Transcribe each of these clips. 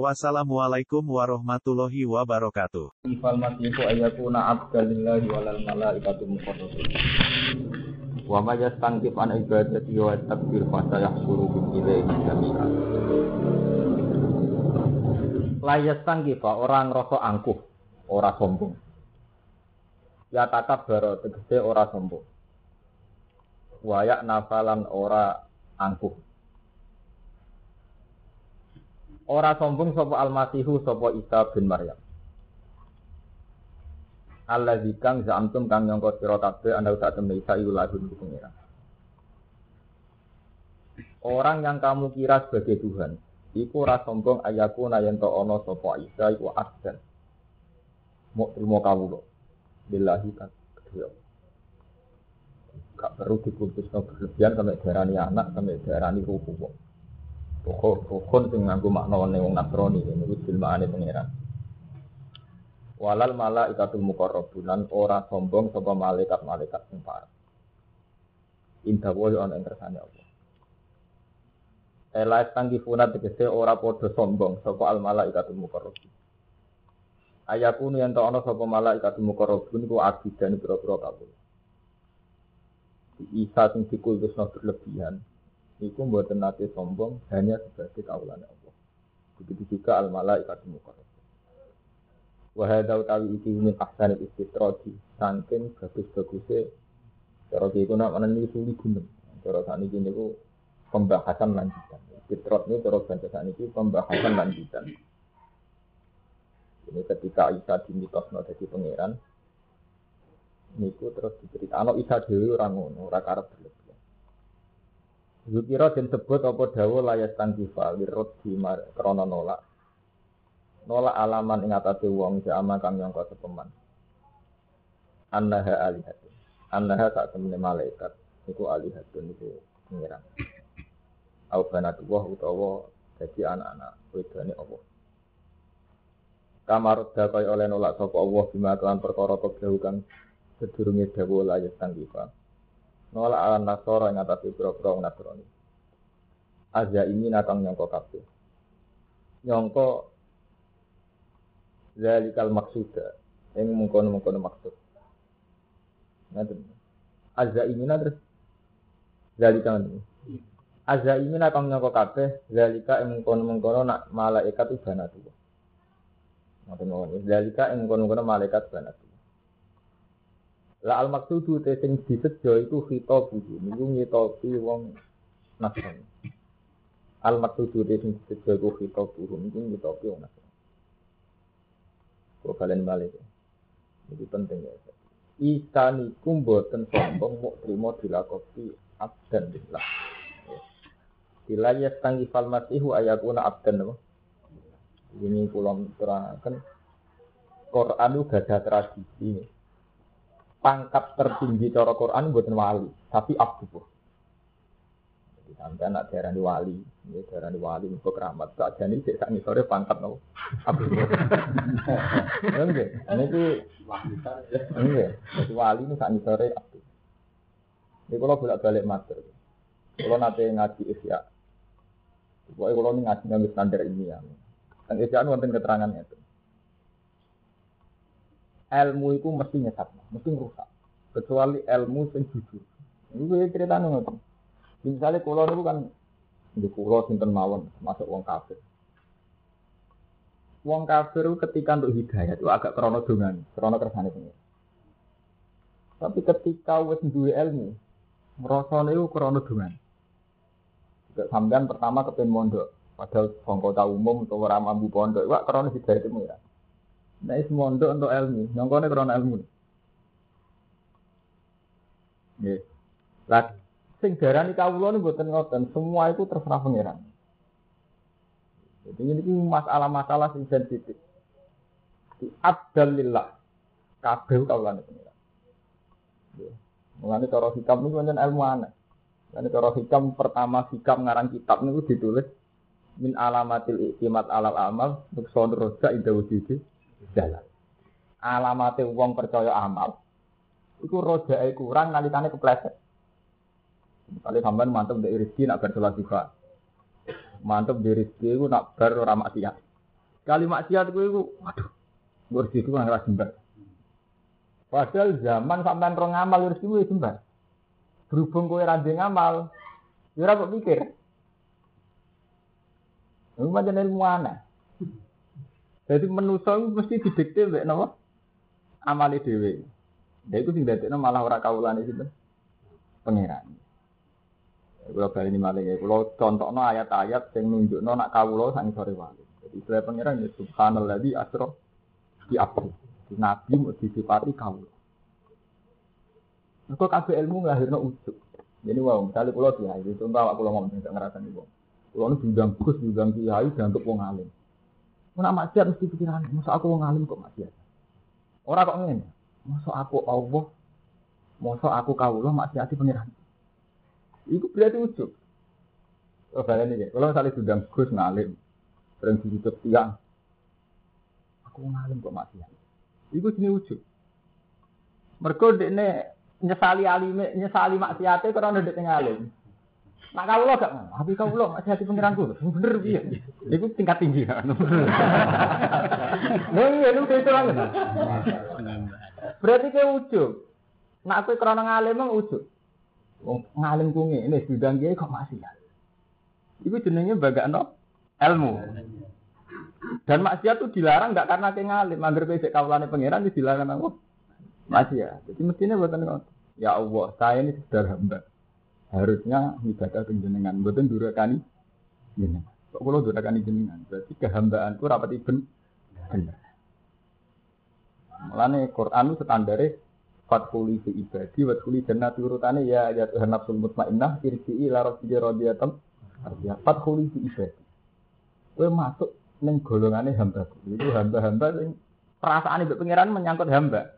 Wassalamualaikum warahmatullahi wabarakatuh. Ifal masihu ayakuna abdalillahi walal malaikatu muqarrabun. Wa ma yastangkif an ibadati wa takbir fa sayahsuru bi ilaihi jami'an. La yastangkif orang ngrasa angkuh, ora sombong. Ya takabbar tegese ora sombong. Wayak nafalan ora angkuh. Ora sombong sapa Al-Masihu sapa Isa bin Maryam. Allah kang zamtum kang nyangka sira kabeh anda sak temne Isa iku lagu. Orang yang kamu kira sebagai Tuhan, iku ora sombong ayaku nayen ana sapa Isa iku abdan. Mau terima kawula. Billahi kedua. Gak perlu dikultusno berlebihan sampai darani anak, sampai darani kok. Rukun, rukun sing nganggo makna wong Nasrani niku jilmaane pangeran. Walal malaikatul muqarrabun lan ora sombong sapa malaikat-malaikat sing parek. Indah wa ana ing kersane Allah. Ela tanggifuna tegese ora padha sombong sapa al malaikatul muqarrabun. Ayakunu yen ana sapa malaikatul muqarrabun ku abidan pira-pira kabeh. Isa sing dikultusno berlebihan, Iku mboten nate sombong hanya sebagai kaulan Allah. Begitu juga al malaikat mukarrab. Wa hadza utawi iki min ahsanil istitradi saking bagus-baguse cara iku nak meneni suli gunung. Cara sakniki niku pembahasan lanjutan. Istitrad ini cara bahasa sakniki pembahasan lanjutan. Ini ketika Isa dimitosno dadi pangeran, niku terus diceritakan Isa dhewe ora ngono, ora karep. Zukira dan sebut apa dawa layas tangkifa lirut di krono nolak. Nolak alaman ing atase wong jama kang nyangka sepeman. Annaha alihat. Annaha sak temene malaikat iku alihatun iku pengiran. Au banatullah utawa dadi anak-anak wedane Allah. Kamarut dakai oleh nolak sapa Allah bima kelan perkara keblahu kang sedurunge dawa layas tangkifa nolak ala nasoro yang atas ibro-ibro nasroni. Aja ini nakang nyongko kabeh. Nyongko zalikal maksuda yang mengkono-mengkono maksud. Ngaten. Aza ini terus zalika ini. Aza ini nakang nyongko kabeh zalika yang mengkono-mengkono nak malaikat ibana tuh. Ngaten mawon. Zalika yang mengkono-mengkono malaikat ibana tuh. La al maksudu te sing disejo iku khitab buju niku ngitopi wong nasrani. Al maksudu te sing disejo iku khitab niku ngitopi wong nasrani. Kok kalian balik. Ini penting ya. Isa niku mboten sombong mau trimo dilakopi abdan billah. Bila ya tanggi fal masihu ayakuna abdan apa? Ini pulang terangkan Quran itu gak ada tradisi pangkat tertinggi cara Quran buatan wali, tapi abdu. Jadi sampai anak daerah wali, ini daerah wali untuk keramat. Tak jadi cek sak sore pangkat no abdu. Enggak, ini tuh enggak. Wali ini sak sore abdu. Ini kalau bolak balik mater, kalau nanti ngaji isya, pokoknya kalau ngaji ngambil standar ini ya. Dan isya itu keterangannya itu ilmu itu mesti nyesat, mesti rusak. Kecuali ilmu yang jujur. Itu cerita ngoten. Misalnya kulo itu kan di kulo sinten mawon masuk wong kafir. Wong kafir itu ketika untuk hidayah itu agak krono dungan, krono kersane pengen. Tapi ketika wis duwe ilmu, ngrasane itu krono dungan. Gak sampean pertama kepen mondok, padahal kota umum atau ora mampu pondok, wak krono hidayah itu ya. Nah, is mondok untuk ilmu, nyongkone karena ilmu. Nggih. Lah sing darani kawula niku mboten ngoten, semua itu terserah pangeran. Jadi ini masalah-masalah sing sensitif. Di abdalillah kabeh kawulane pangeran. Mengenai cara hikam ini kan ilmu aneh. Mengenai cara hikam pertama hikam ngarang kitab ini ditulis min alamatil iktimat alal amal untuk roja indah wujudi jalan. Alamatil wong percaya amal. Iku roja kurang nalikane kepleset. Kali sampean mantep dari rezeki nak bersolat juga. Mantep dari rezeki itu nak ber ora maksiat. Kali maksiat gue itu, waduh, rezeki itu nggak jembar. Padahal zaman sampean rong amal rezeki gue jembar. Berhubung gue ranjing ngamal, ya ora kok pikir. Itu macam ilmu aneh. Jadi menuso mesti didikte mbek napa? Amale dhewe. Lha iku sing dadekno malah ora kawulane sinten? Pangeran. Kalau bali ini malah ya, kalau contohno ayat-ayat yang nunjukno nak kawulo sang sore wali. Jadi istilah pangeran ya subhanallah di asro di apa? Di nabi mau disifati kawulo. Kok kabeh ilmu nglahirno ujuk. Jadi wow, misalnya kalau dia itu contoh aku ngomong tidak ngerasa nih bang. Kalau ini bidang gus, bidang kiai, dianggap wong alim. Mana maksiat mesti pikiran, masa aku wong alim kok maksiat? Orang kok ngene, masa aku Allah, masa aku kawula maksiati pengiran. Itu berarti ujub. Oh, kalian ini, kalau misalnya sudah gus ngalim, sering ditutup tiang, aku ngalim kok maksiat. Itu jenis ujub. Mereka ini nyesali alime, nyesali maksiatnya karena udah ngalim. Nak kau lo gak, tapi kau lo masih hati pengiranku, bener dia. Itu tingkat tinggi kan. Nah iya, itu itu lah. Berarti kayak ujub. Nak aku kerana ngalim emang ujub. Ngalim kungi, ini bidang dia kok masih ya. Itu jenenge no ilmu. Dan maksiat itu dilarang nggak karena kayak ngalim, agar kayak kaulane pangeran itu dilarang apa? Maksiat. Jadi mestinya buatan Ya Allah, saya ini sudah hamba harusnya ibadah penjenengan. Mboten durakani jenengan. Kok kula durakani jenengan? Berarti kehambaanku rapat iben. Bener. Mulane Quran itu standare fatkuli fi ibadi wa tkuli jannati. Urutane ya ya Tuhan nafsul mutmainnah irji'i ila rabbika radiyatan artinya fatkuli fi ibadi. Kowe masuk ning golongane hamba itu hamba-hamba sing perasaan ibu pangeran menyangkut hamba.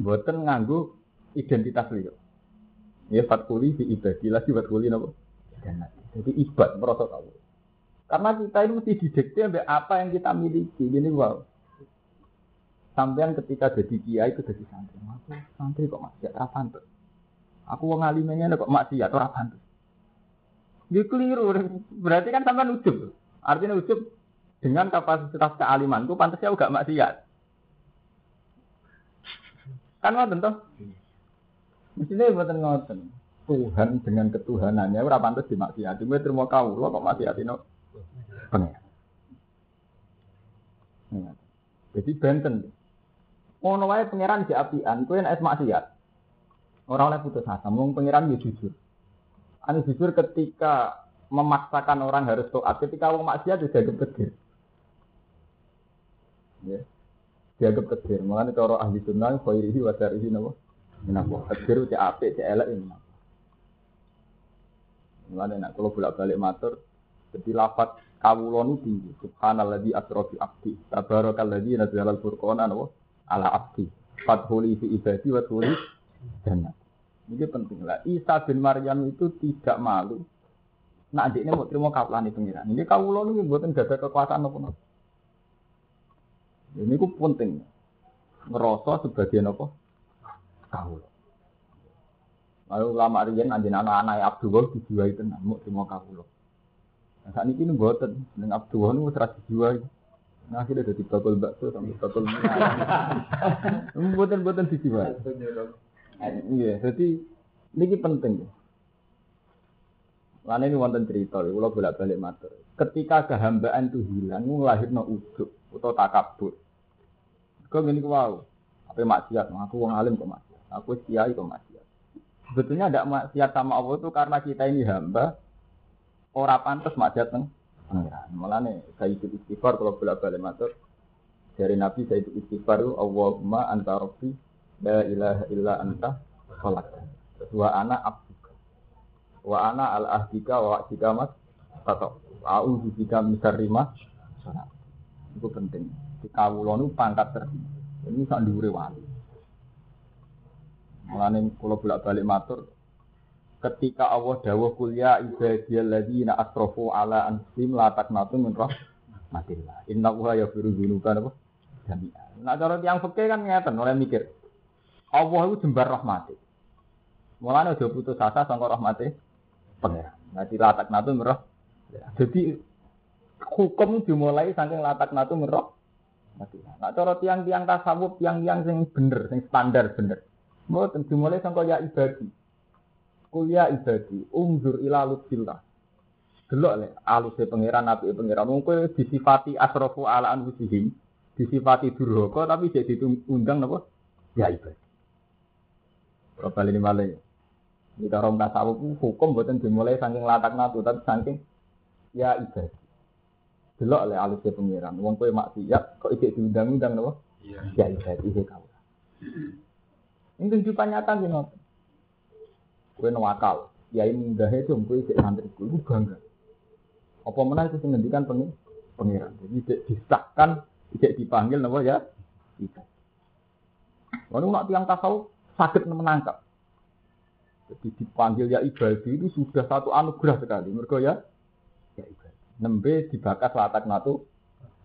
Boten nganggu identitas beliau. Ya fatkuli di ibadi lagi fatkuli nopo. Jadi ibad merasa tahu. Karena kita ini mesti didikte sampai apa yang kita miliki. Ini wow. Sampean ketika jadi kiai itu jadi santri. Aku santri kok masih ora pantes. Aku wong alimenya kok maksiat ora pantes. Dia keliru. Berarti kan sampean ujub. Artinya ujub dengan kapasitas kealimanku pantasnya juga maksiat. Kan ngoten toh? Mestinya buatan ngoten. Tuhan dengan ketuhanannya ora pantes dimaksiati. Terima kau, lo kok no? Pengen. Jadi benten. Ngono wae pangeran apian, kowe nek maksiat. Ora oleh putus asa, mung pangeran yo jujur. Ane jujur ketika memaksakan orang harus taat, ketika wong maksiat juga kegir. Ya. Dianggap kegir. Mulane cara ahli sunnah khairihi wa syarihi napa? Menapa? Hadir cek apik, cek elek ini. Mulane nek kula bolak-balik matur, jadi lafat kawula nu tinggi. Subhanalladzi asra bi abdi. Tabarakalladzi nazzala al-furqana ala abdi. Fathuli fi ibadi wa thuli jannah. Ini penting lah. Isa bin Maryam itu tidak malu. Adik ini mau terima kaplan pengiran. Ini kawula nu buatan gada kekuasaan apa Ini ku penting. Ngerasa sebagian apa? Kawula. Lalu ulama riyen anjen anak-anak Abdullah dijual tenan mau cuma kawula. Nah, saat ini buatan dengan Abdullah ini serasi dijual. Nah, akhirnya jadi bakul bakso sampai bakul Buatan-buatan dijual. Iya, jadi ini penting. Lain ini wonten cerita, kalau bolak balik matur. Ketika kehambaan itu hilang, no ujuk atau takabur. Kau gini wow, apa maksiat? Aku wong alim kok maksiat. Aku kiai kok maksiat. Sebetulnya tidak maksiat sama Allah itu karena kita ini hamba. Orang pantas maksiat neng. Malah nih saya itu istighfar kalau bolak balik matur. Dari Nabi saya itu istighfar itu Allahumma anta rabbi la ilaha illa anta khalaq. Wa ana abduka. Wa ana al ahdika wa ahdika mas tato. A'udzu bika min syarri Itu penting. Di kawulonu pangkat tertinggi. Ini sak dhuwure. Mulane kula bolak-balik matur ketika Allah dawuh kuliah ibadiyal ladzina asrafu ala anfusihim la taqnatu min rahmatillah. Inna wa yaghfiru dzunuba apa? Jami'an. Nah cara tiyang fikih kan ngeten oleh mikir. Allah itu jembar rahmati. Mulane aja putus asa sangka rahmati pangeran. Nanti la taqnatu min Jadi hukum dimulai saking latak natu merok. Nah, cara tiang-tiang tasawuf, tiang-tiang sing bener, sing standar bener. Mau dimulai sangka ya ibadi. Kuliah ibadi, umdur ila lutfillah. Delok le, aluse pangeran api pangeran. Wong kowe disifati asrofu ala anfusihim, disifati durhaka tapi jadi diundang napa? Ya ibadi. Berapa ini malah Di dalam tasawuf hukum buatan dimulai saking latak natu, tapi saking ya ibadi. Delok le aluse pangeran. Wong kowe maksiat kok iki diundang-undang napa? Ya, ya ibadi iki kau. Ini kehidupan nyata gini Kue nawakal, kiai mundah itu kue cek santriku, itu bangga. Apa mana itu ngendikan pengen pengiran. Jadi tidak disahkan, tidak dipanggil nama ya. Kita. Lalu nak tiang tasawuf sakit menangkap. Jadi dipanggil ya ibadah itu sudah satu anugerah sekali. Mereka ya, ya ibadah. Nembe dibakas latak natu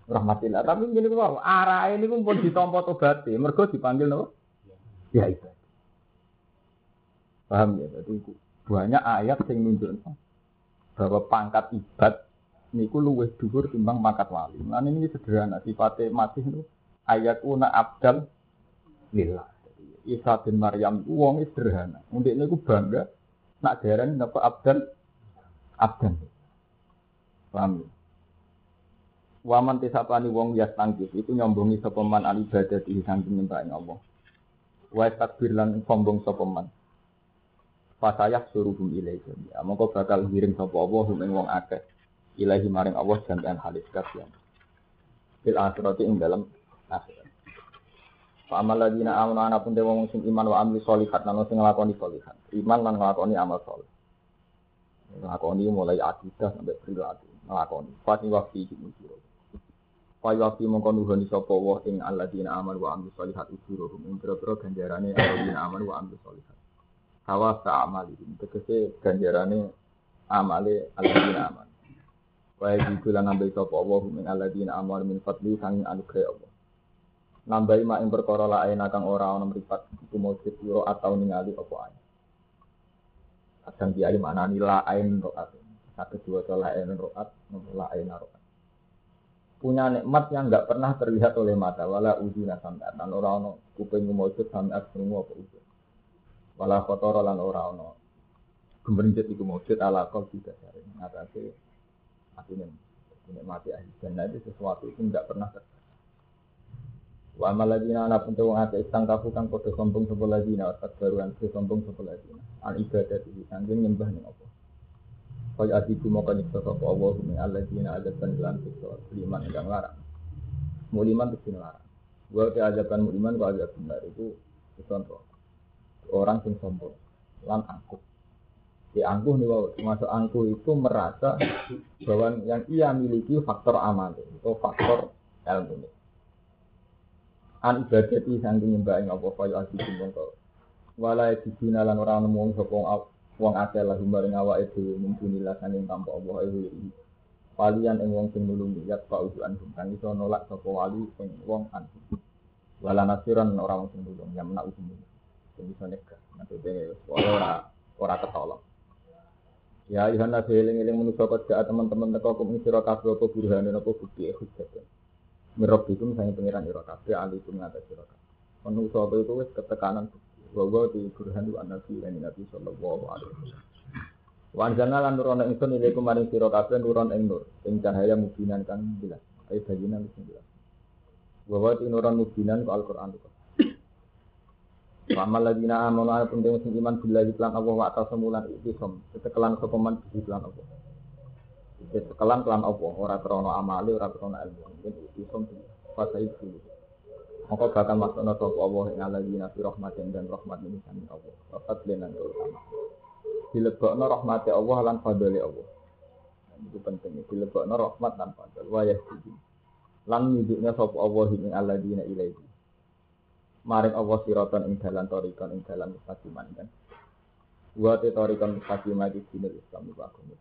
rahmatillah. Tapi gini kok arah ini pun ditompo tobati. Mereka dipanggil nama ya ibadah. Paham ya? Jadi banyak ayat yang menunjukkan bahwa pangkat ibad niku luwih dhuwur timbang pangkat wali. Nah ini sederhana sifatnya masih itu ayat una abdal lillah. Isa bin Maryam itu wong sederhana. Untuk ini bangga nak daerah dapat abdal abdal. Paham ya? Waman tisapani wong yas tangkis itu nyombongi sopeman alibadah di samping nyembah Allah. Wa takbir lan sombong sopeman. Fasayah suruhum ilai jami'a. Maka bakal ngirim sapa Allah ing wong akeh. Ilahi maring Allah jami'an halis kasihan. Fil akhirati ing dalam akhirat. Fa amal ladina amanu ana pun wong sing iman wa amli sholihat lan sing nglakoni sholihat. Iman lan nglakoni amal sholih. Nglakoni mulai akidah sampai perilaku nglakoni. Fati wakti iki mujur. Fa wakti mongko nuhoni sapa wa ing alladzina amanu wa amli sholihat ujuruhum. Ing pira-pira ganjarane alladzina amanu wa amli sholihat. Hawa sa'amalihim tegese ganjarane amale alladzina aman wa yajidu lan nambahi sapa Allah min alladzina amal min fadli sanging anugerah Allah. Nambahi mak ing perkara lain kang ora ana mripat iku mujud sira atau ningali apa ae. Kadang kiai maknani lain roat satu dua lain roat lain roat punya nikmat yang nggak pernah terlihat oleh mata. Wala udina sampai dan orang orang kuping mujud sampai semua apa ujud wala kotor lan ora ana gemerncet iku mujud ala kau tidak sare ngatasi artinya mati ahli jannah itu sesuatu itu tidak pernah terjadi Wa amal ladina ana pun wong ate istang kafu kang padha sombong sapa ladina wasat baruan sombong sapa ladina. Al ibadah iki sanggeng nyembah ning apa Kaya atiku moko nyiksa sapa Allah min alladzina adzatan lan siksa liman ingkang larang Muliman itu larang Wa te ajaban muliman kok ajab benar itu contoh. Orang yang sombong lan angkuh. Di angkuh nih wow, masuk angkuh itu merasa bahwa yang ia miliki faktor amal atau faktor ilmu an ibadati saking nyembah ing apa kaya asih mongko wala dibina lan ora nemu sapa wong akeh lah maring awake dhewe mumpunilah saking tanpa Allah itu Walian ing wong sing nulungi ya pak ujuan kang iso nolak sapa wali ing wong an wala nasiran wong sing nulung yang menak yang bisa nyegah. Maksudnya, ora ora ketolong. Ya Yohan Nabi eling eling menuso kerja teman-teman teko kum sira kabeh apa burhane apa bukti hujjat. Mirab itu misalnya pengiran ira kabeh ali itu sira kabeh. Menuso itu wis ketekanan bahwa di burhan wa nabi lan nabi sallallahu alaihi wasallam. Wan jana lan nurono ingsun ile kumaring sira kabeh nuron ing nur ing cahaya mubinan kan jelas. Ayo baginan wis jelas. Bahwa ti nuron mubinan ke Al-Qur'an itu. Wa lagi amanu ana penting sing iman bila iklan Allah wa ta semulan iki som. Sekelan sopeman iklan Allah. Sekelan kelan Allah ora krana amali ora krana ilmu. Iki som fasa itu. Maka bakal maksudna sapa Allah ing alladzina fi rahmatin dan rahmat ini sami Allah. Wa fadlan terutama. Dilebokno rahmati Allah lan fadli Allah. Itu penting. Dilebokno rahmat dan fadl. Wa yahdihim. Lan nyuduknya sapa Allah ing alladzina ilaihi maring Allah siraton ing dalan torikon ing dalan mustaqiman kan. Wa te torikon mustaqiman di dinul Islam iku agama.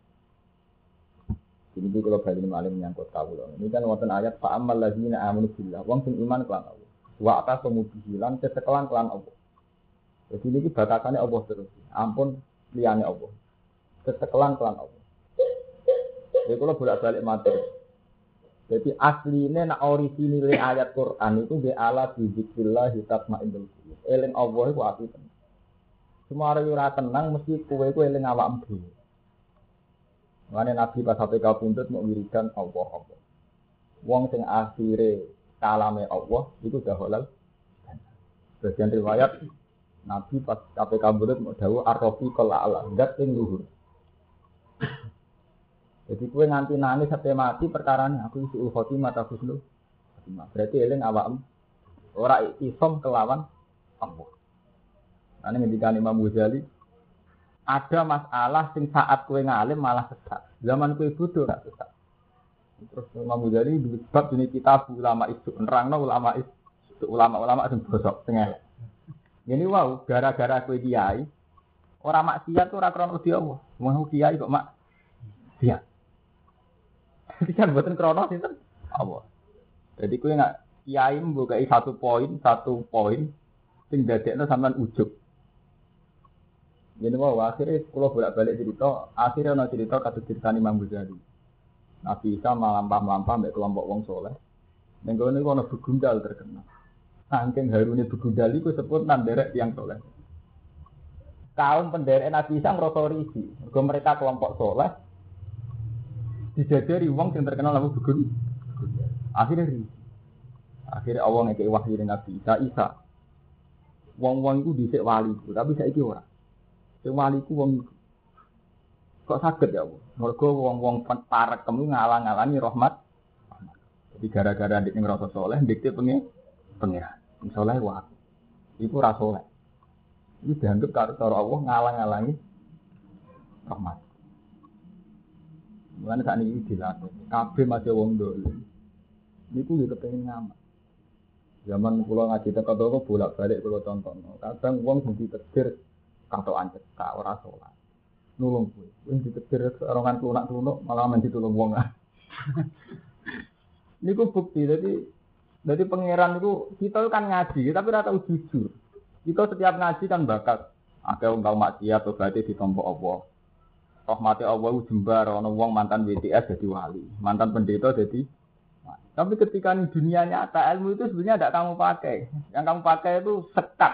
Ini itu kalau balik malam menyangkut kawula. Ini kan wonten ayat fa ammal ladzina amanu billah. Wong sing iman kelan Allah. Wa atasamu bihilan kesekelan kelan Allah. Jadi ini batasannya Allah terus. Ampun liyane Allah. Kesekelan kelan Allah. Jadi kalau bolak-balik materi. Jadi aslinya nak orisinil ayat Quran itu di ala bizikrillah tatmainnul qulub. Eling Allah itu ati tenang. Semua orang ora tenang mesti kowe kowe eling awakmu dhewe. Mane Nabi pas sampai kau pundut mau wiridan Allah Allah. Wong sing akhire kalame Allah itu dah halal. Bagian riwayat Nabi pas KPK pundut mau dawuh arrofi kala ala zat sing luhur. Jadi kue nganti nangis sampai mati perkaranya aku isi khotimah ta husnul. Berarti eling awam ora isom kelawan Allah. Nah, ini ketika Imam Ghazali ada masalah sing saat kue ngalim malah sesat. Zaman kue bodoh gak sesat. Terus Imam Ghazali bab ini kitab ulama itu nerangno ulama itu ulama-ulama sing bosok sing Ini wow, gara-gara kue kiai orang maksiat tuh ora krono dia Allah. Mau kiai kok mak dia. Jadi kan buatan krono itu Allah. Jadi kue nggak kiai membuka satu poin, satu poin, sing dadekno sampean ujug. Jadi mau akhirnya kalau bolak balik cerita, akhirnya ada cerita kata cerita Imam Ghazali. Nabi Isa melampah melampah mbak kelompok wong soleh. Dan kalau ini kalau begundal terkenal. Saking harune begundal itu sebut nanderek yang soleh. Kaum penderek Nabi Isa ngerasa risi. Mereka kelompok soleh. Dijajari wong yang terkenal nama begun. Akhirnya risi. Akhirnya Allah ngekei wahyu Nabi Isa. Isa. Wong-wong itu disik wali. Tapi saya orang. Sing wali wong kok sakit ya Bu? Mergo wong-wong parek kemu ngalang-alangi rahmat. Jadi gara-gara ndik ngrasa soleh, ndik pengen pengen. Soleh wa. Iku ra soleh. Ini dianggap karo cara Allah ngalang-alangi rahmat. Mulane saat ini dilatih. Kabeh masih wong dulu. Niku yo kepengen ngamal. Zaman pulau ngaji teko toko bolak-balik pulau tonton. Kadang wong sing ditetir katokan cekak ora salat. Nulung kuwi. Wing ditetir orongan klunak-klunuk malah men ditulung wong. Niku bukti jadi jadi pangeran itu kita kan ngaji tapi ora tau jujur. Kita setiap ngaji kan bakat. Ada wong tau atau berarti ditompo Allah. Rahmati Allah jembar, ono wong mantan WTS jadi wali, mantan pendeta jadi tapi ketika di dunia nyata ilmu itu sebenarnya tidak kamu pakai. Yang kamu pakai itu sekat,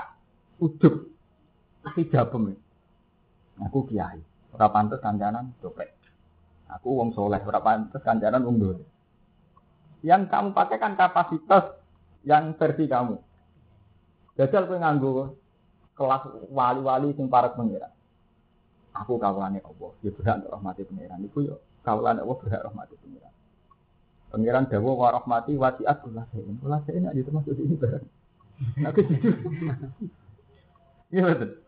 ujub, hijabem. Aku kiai, ora pantes kancanan doplek. Aku wong soleh, ora pantes kancanan wong dole. Yang kamu pakai kan kapasitas yang versi kamu. Jajal kowe nganggo kelas wali-wali sing para pengira. Aku kawulane Allah, ya berhak rahmati pengiran. Iku yo kawulane Allah berhak rahmati pengiran. Pengiran dawa wa rahmati wasiat kula sein. Kula sein aja termasuk ini barang. Aku jujur. Iya betul.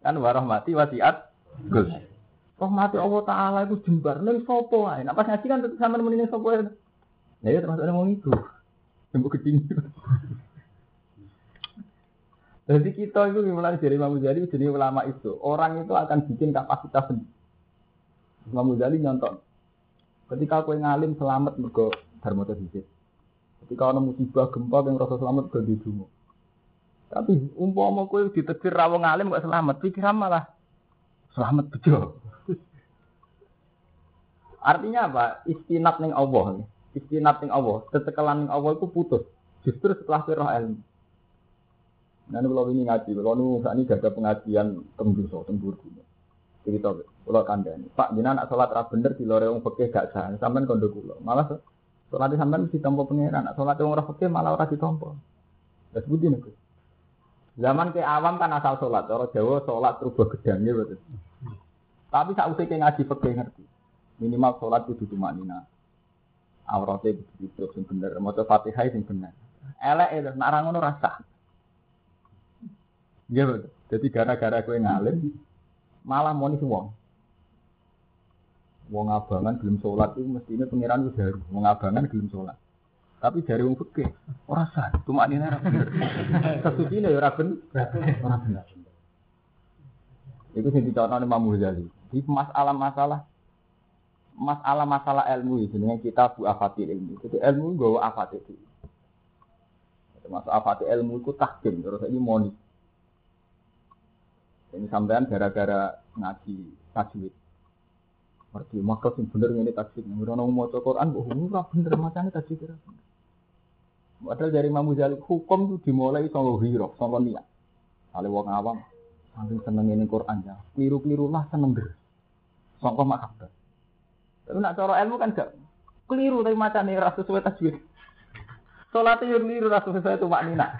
Kan warahmati wasiat Gus. Rahmati Allah Ta'ala itu jembar. Neng sopo ae. Nah pas ngaji kan sama nemenin sopo ae. Ya ya termasuk ngomong itu. Tembok kecil. Jadi kita itu mulai dari Imam Ghazali jadi ulama itu. Orang itu akan bikin kapasitas sendiri. Imam Ghazali nyontok. Ketika kau ngalim selamat mergo dharma tersisih. Ketika ada musibah gempa yang rasa selamat ke di Tapi umpama ditetir rawong ngalim gak selamat, pikiran malah selamat bejo. Artinya apa? Istinat ning Allah. Istinat ning Allah, tetekalan ning Allah itu putus. Justru setelah roh ilmu. Ini kalau ini ngaji, kalau ini saat ini ada pengajian tembus, tembur guna. Cerita, kalau kandani. Pak, jina anak sholat rah bener di lorong fakih gak sah. Sampai kondo kulo. Malah sholat sampai mesti tompo pengiran. Anak sholat orang fakih malah orang ditompo. Terus budi nih. Zaman ke awam kan asal sholat. Orang Jawa sholat terubah gedangnya betul. Tapi saat usia ngaji fakih ngerti. Minimal sholat itu cuma nina. Auratnya itu terus yang bener. Mau fatihah yang bener. Elek itu, rangono rasa. Iya betul. Jadi gara-gara gue ngalim, malah monis wong. Wong abangan belum sholat itu mestinya pangeran itu baru. Wong abangan belum sholat. Tapi dari wong fikih ora sah, cuma ini ora bener. Kesucine ya ora bener. Ora bener. Iku sing dicontohne Imam Ghazali. Di masalah-masalah masalah-masalah ilmu itu dengan kita bu afatil ilmu. Jadi ilmu gawa afatil itu. Termasuk afatil ilmu itu tahkim terus ini moni. Ini sampean gara-gara ngaji tajwid. Merti maka sing bener ngene tajwid. Ora ono maca Quran kok ora bener macane tajwid ora. Padahal dari Imam hukum itu dimulai saka hiro, saka niat. Kali wong awam saking seneng ini Quran ya. Keliru-keliru lah seneng der. Saka mahabbah. Tapi nak cara ilmu kan gak keliru tapi macam ora sesuai tajwid. Sholat itu keliru rasa sesuai itu maknina.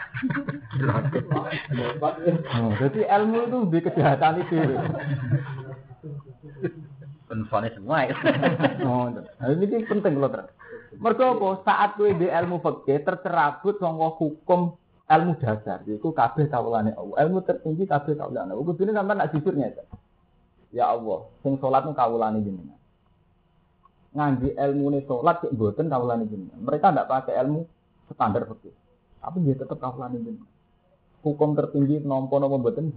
oh, jadi ilmu itu di kejahatan itu. Penfonis semua ya. oh, nah, ini penting loh terus. Mergo apa? Saat kowe di ilmu fikih tercerabut saka hukum ilmu dasar. Iku kabeh kawulane Allah. Ilmu tertinggi kabeh kawulane Allah. Kudune sampean nak jujur nyata. Ya Allah, sing salat nu kawulane jenengan. Ngaji ilmu ne salat cek mboten kawulane jenengan. Mereka ndak pakai ilmu standar fikih. Tapi dia tetap kawulane jenengan. Hukum tertinggi nompo nompo mboten.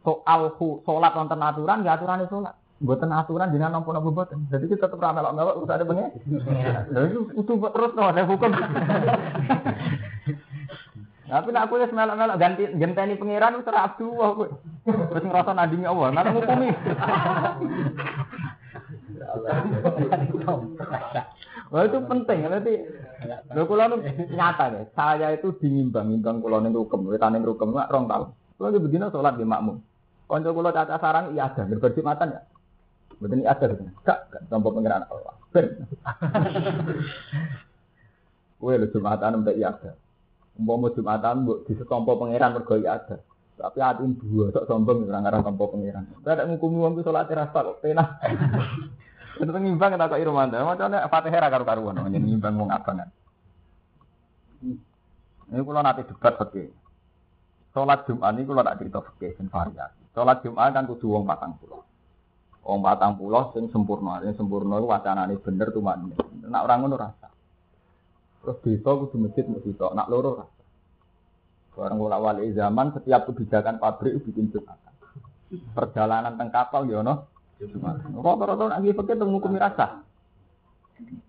Soal salat wonten aturan ya aturane salat. Buatan aturan dengan nomor nomor buatan. Jadi kita tetap ramai melok melok urusan ada pengen. Jadi itu terus no ada hukum. Tapi nak aku ya melok melok ganti genteni pangeran itu terabdu aku. Terus ngerasa nadimi Allah. Mana ngukumi? Wah itu penting nanti. Lo kulo nyata deh. Saya itu dinimbang nimbang kulo ning rukem, wetane rukem nggak rong tahun. Kulo begini sholat di makmum. Konco kulo caca sarang iya ada berjumatan ya. Betul ini ada gitu. Gak, tanpa pengiran Allah. Ben. Kue lu jumatan mbak iya ada. Umpama jumatan mbok di setompo pangeran mergo ada. Tapi hati dua sok sombong orang orang tompo pangeran. Tidak ada ngukumi wong sholat rasa kok pena. Itu ngimbang tak kok irmanda. Macamnya Fatihah karu karuan. Jadi ngimbang wong abangan. Ini kalau nanti debat fakir. Sholat Jumat ini kalau nak cerita fakir dan variasi. Sholat Jumat kan kudu wong patang pulau. Wong patang pulau sing sempurna, sing sempurna itu wacanane bener tuh mana. Nak orang ngono rasa. Terus desa kudu masjid mesti tok, nak loro rasa. Barang wala wali zaman setiap kebijakan pabrik bikin jumatan. Perjalanan teng kapal ya ono. Rata-rata nak nggih pikir ngukumi rasa.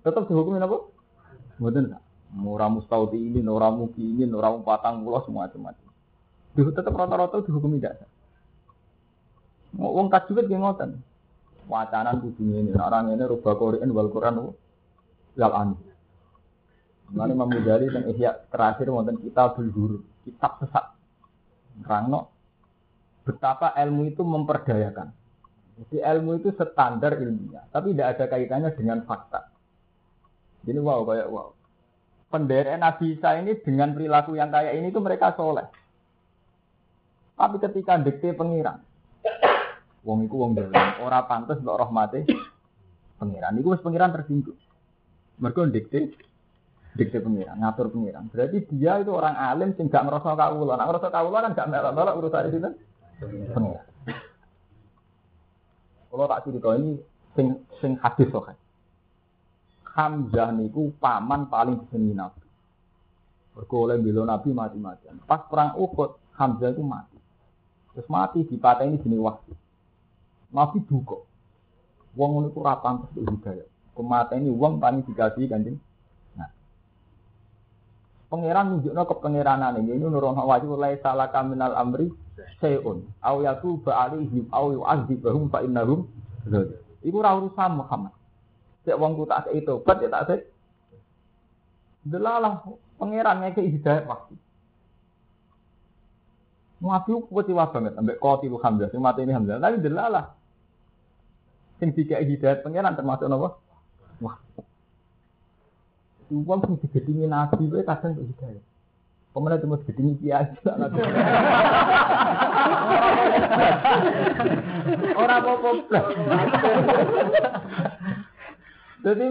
Tetap dihukumi apa? Mboten Ora mustaudilin, ora mukinin, ora patang pulau semua macam-macam. Tetap rata-rata dihukumi dasar. Wong tajwid nggih ngoten wacanan kudu ini. orang ini rubah Quran wal Quran wal an. Lalu Imam Ghazali Ihya terakhir wonten kita berguru, kitab sesat. Rangno betapa ilmu itu memperdayakan. Jadi ilmu itu standar ilmiah, tapi tidak ada kaitannya dengan fakta. Jadi wow kayak wow. Penderet Nabi Isa ini dengan perilaku yang kayak ini itu mereka soleh. Tapi ketika dikte pengiran, Wong iku wong dalam, ora pantas mbok rahmate pangeran. Iku wis pangeran tersinggung. Mergo dikte dikte pangeran, ngatur pangeran. Berarti dia itu orang alim sing gak ngerasa kawula. Nek ngerasa kawula kan gak melok-melok urusan itu pangeran. Kalau tak cerita ini sing sing hadis kok. Hamzah niku paman paling disenengi Nabi. Mergo oleh bela Nabi mati-matian. Pas perang Uhud, Hamzah itu mati. Terus mati di ini jenis wahyu. Nabi duka. Wong ngono iku ora pantes hidayah. Ini wong paling dikasih kanjeng. Pangeran nunjukno kepangeranan ini ini nurun wajib mulai salah kaminal amri seun. Au yatu ba'alihim au yu'adzibahum fa innahum Iku ora urusan Muhammad. Cek wong ku tak itu, bet ya tak sik. Delalah pangeran ngeke hidayah pasti. Nabi kecewa banget ambek qatilu Hamzah, sing mati ini Hamzah. Tapi delalah sing dikai hidayat pangeran termasuk napa? Wong sing digedingi nabi kowe kadang kok hidayat. Pemenang cuma gedingi kiai. Orang apa-apa. Jadi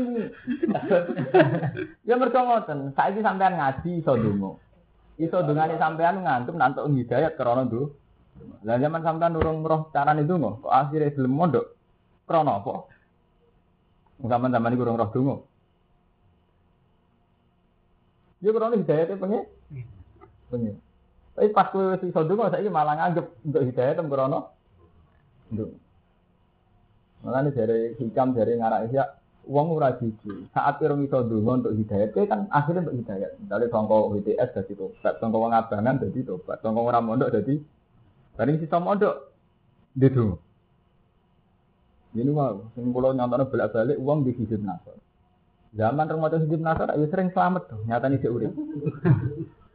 ya mergo ngoten, saiki sampean ngaji iso donga. Iso dongane sampean ngantuk nantuk hidayat krana nduk. Lah zaman sampean urung roh carane donga, kok akhire gelem mondok. Krono apa? Zaman-zaman ini kurang roh dungu. Dia krono hidayate pengen. Pengen. Tapi pas kowe wis iso ndonga saiki malah nganggep untuk hidayat tem krono ndonga. Makanya dari hikam dari ngarak ya uang ora jiji. Saat kira iso ndonga untuk hidayat, kowe kan akhirnya untuk hidayat. Misalnya sangka WTS dadi tobat, sangka wong abangan dadi tobat, sangka ora mondok dadi bareng sisa mondok ndedonga. Ini mah, sing kula nyontone bolak-balik uang di hizib nasor. Zaman remaja hizib nasor, ya sering selamat tuh, nyata nih urip.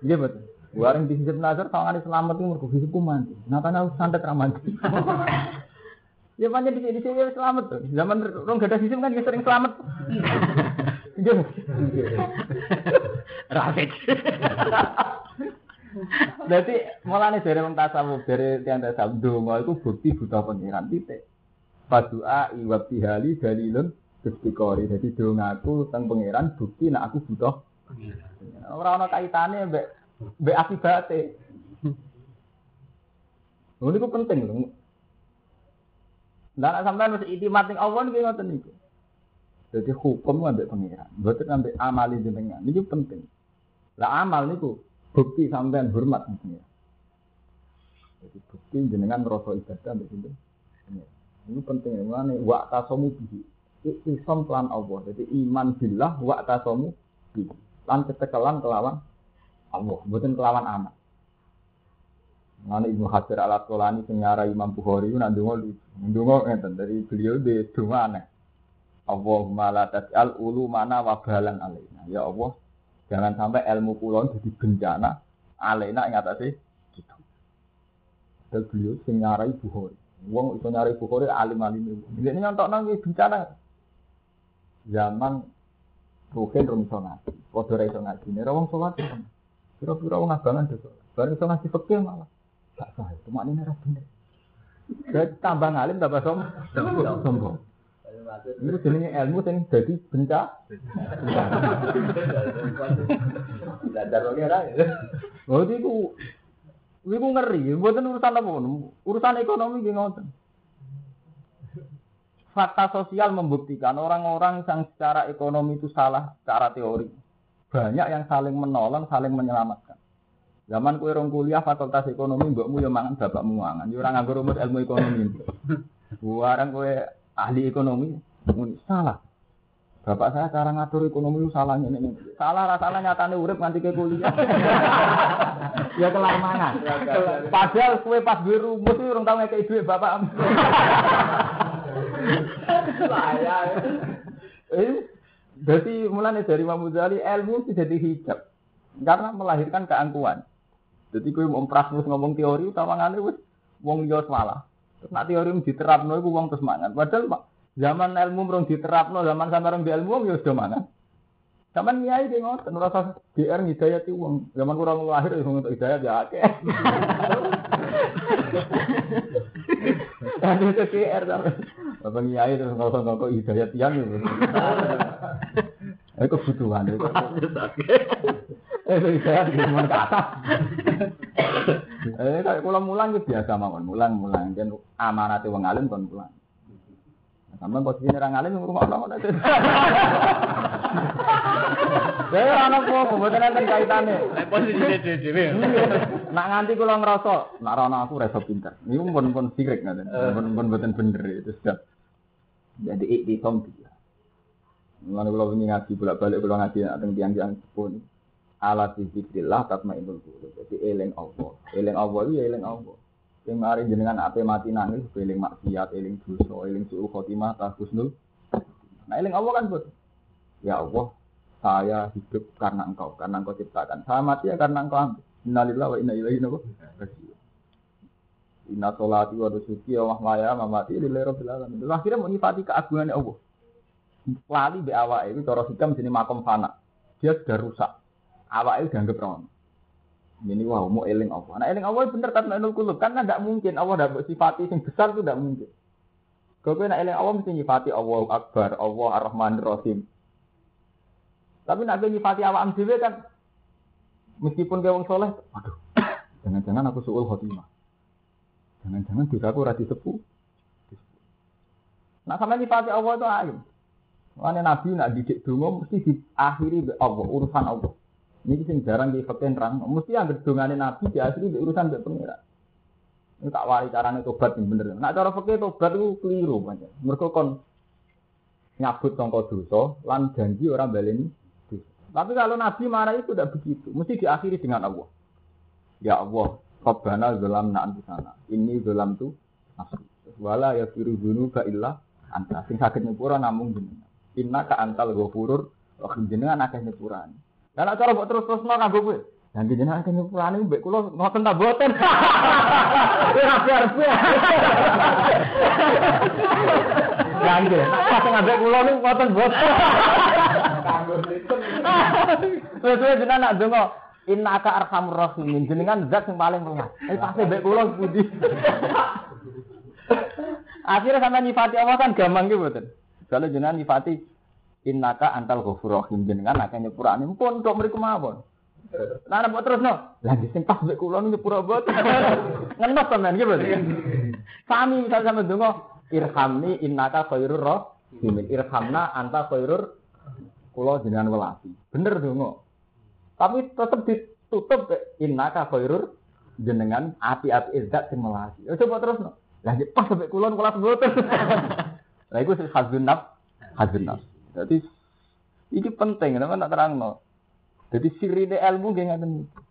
Iya betul. Warung di hizib nasor, tawangane selamat tuh mergo hizibku mati. Nyatanya aku santet ra mati. Ya panjang di sini sini selamat tuh. Zaman rong gada hizib kan ya sering selamat. Iya. Rafid. Berarti mulane dari wong tasawuf, dari tiang tasawuf, donga itu bukti buta pengiran titik. Padua iwab tihali dalilun istiqori. Jadi dongaku teng pangeran bukti nak aku butuh. Ora ana kaitane mbek mbek akibate. Lha niku penting lho. Lah nek sampean wis itimat ning Allah niki ngoten niku. Jadi hukum ambek pangeran, mboten ambek amali jenengan. Niku penting. Lah amal niku bukti sampean hormat pangeran. Jadi bukti jenengan ngrasa ibadah sinten. Pangeran. Ini penting ya, mana wa tasomu bihi. Islam pelan Allah. Jadi iman billah wa tasomu. Lan kecekelan kelawan Allah, bukan kelawan anak. Mana Ibnu Hajar al Asqalani sing nyarai Imam Bukhari nak ndonga lucu. Ndonga dari beliau di donga aneh. Allahumma la tas'al ulu mana wabalan alaina. Ya Allah, jangan sampai ilmu kulon jadi bencana alaina ing atase gitu. Dan beliau sing nyarai Bukhari. Wong iso nyari Bukhari alim-alim itu. Ini nyontokno nggih bencana. Zaman Ruhin rum iso ngaji, padha ra iso ngaji. Nek wong salat kira-kira wong abangan dosa. Bareng iso ngaji fikih malah gak sah. Cuma ini ora bener. Jadi tambah ngalim tambah som sombong. Ini jenenge ilmu sing dadi bencana. Belajar lagi ora. Oh iku iku ngeri, mboten urusan apa Urusan ekonomi nggih ngoten. Fakta sosial membuktikan orang-orang yang secara ekonomi itu salah secara teori. Banyak yang saling menolong, saling menyelamatkan. Zaman kue rong kuliah fakultas ekonomi, mbokmu ya mangan bapakmu mangan. Ya ora nganggo rumus ilmu ekonomi. Buarang kue ahli ekonomi, salah. Bapak saya cara ngatur ekonomi itu salahnya ini. Salah rasanya nyatane urip nganti ke kuliah. ya kelar mangan. Padahal kue pas duwe rumus itu orang tahu ngekei duit bapak. Eh, jadi mulanya dari Imam Ghazali ilmu itu jadi hijab. Karena melahirkan keangkuhan. Jadi kue mau terus ngomong teori utawangane wis wong yo salah. Terus nak teori diterapno iku wong terus mangan. Padahal zaman ilmu rong diterapno, zaman sampe rong di ilmu ya sudah mangan. Zaman nyai dia ngotot, ngerasa GR ngidayat itu uang. Zaman kurang lahir ya untuk hidayat ya akeh. Ada GR tapi. Bapak Nyai terus ngokok-ngokok hidayat yang itu. Ini kebutuhan. Eh, itu hidayat gimana kata. Eh, kalau mulang itu biasa mah, mulang-mulang. Dan amanate wong alim kon mulang. Sampai posisi orang alim ngurung Allah. Saya anak kok, bukan nanti kaitannya. Posisi dhewe. Nak nganti kula ngerasa, nak rana aku reso pinter. Ini pun pun sirik nanti, pun pun buatan bener itu sudah. Jadi iktisom dia. Lalu kalau ini ngaji bolak balik kalau ngaji tentang tiang-tiang pun ala zikrillah tatmainul qulub. Jadi eling Allah. Eling Allah itu eling Allah. Sing mari jenengan ape mati nangis eling maksiat, eling dosa, eling suul khotimah, tahusnul. Nah eling Allah kan bos. Ya Allah, saya hidup karena engkau, karena engkau ciptakan. Saya mati ya karena engkau ambil. Innalillahi wa inna ilaihi raji'un. Inna sholati wa nusuki wa mahmaya mamati lillahi rabbil alamin. Lalu akhirnya menyifati keagungan Allah. Lali be awake itu cara hikam sini makom fana. Dia sudah rusak. Awake dianggap rono. Ini wah mau eling Allah. Nah eling Allah bener kan menul kulub karena tidak mungkin Allah tidak sifati yang besar itu tidak mungkin. Kalau nak eling Allah mesti nyifati Allah Akbar, Allah Ar-Rahman Rahim. Tapi nak nyifati awam dhewe kan meskipun kayak wong soleh, aduh, jangan-jangan aku suul khotimah. Jangan-jangan dosaku ora disepu. Nah sama nyifati Allah itu alim. Makanya Nabi nak didik dungo mesti diakhiri Allah, urusan Allah. Ini sing jarang di fakir terang. Mesti yang dongane Nabi di asli di urusan mbek pengira. Ini tak wari carane tobat yang bener. Nak cara fakir tobat itu keliru banyak. Mereka kon nyabut tongko dosa lan janji orang baleni. Tapi kalau Nabi marah itu tidak begitu. Mesti diakhiri dengan Allah. Ya Allah, Rabbana zalamna anfusana. Ini zalam tu nafsi. Wala ya firu dzunuba illa anta. Sing sakit nyepura namung jenengan. Inna ka antal ghafurur rahim jenengan akeh nyepurane. Lah nek cara mbok terus-terusno kanggo kowe. Nanti jenengan akeh nyepurane mbek kula ngoten ta boten. Rapi arep. Ganti, nek pas ngambek kula niku ngoten boten. Kanggo sistem. Terus jenengan nak donga Innaka arhamur rahimin jenengan zat yang paling welas. Eh pasti mbek kula pundi. Akhirnya sampai nyifati Allah kan gampang gitu betul. Kalau jenengan nyifati innaka antal ghafur rahim jenengan akeh nyepurane pun kok mriku mawon. Lah nek terus no, lagi sing pas mbek kula nyepura boten. Ngenes sampean gitu. Sami misal sampe donga irhamni innaka khairur rahimin. Irhamna anta khairur kula jenengan welasi. Bener donga. Tapi tetap ditutup innaka khairur jenengan api-api izzat sing melasi. Ya coba terus no. Lah pas sampai kulon kula mboten. Lah iku sing hazun. Jadi ini penting, nama nak terang no. Jadi sirine ilmu nggih ngaten niku.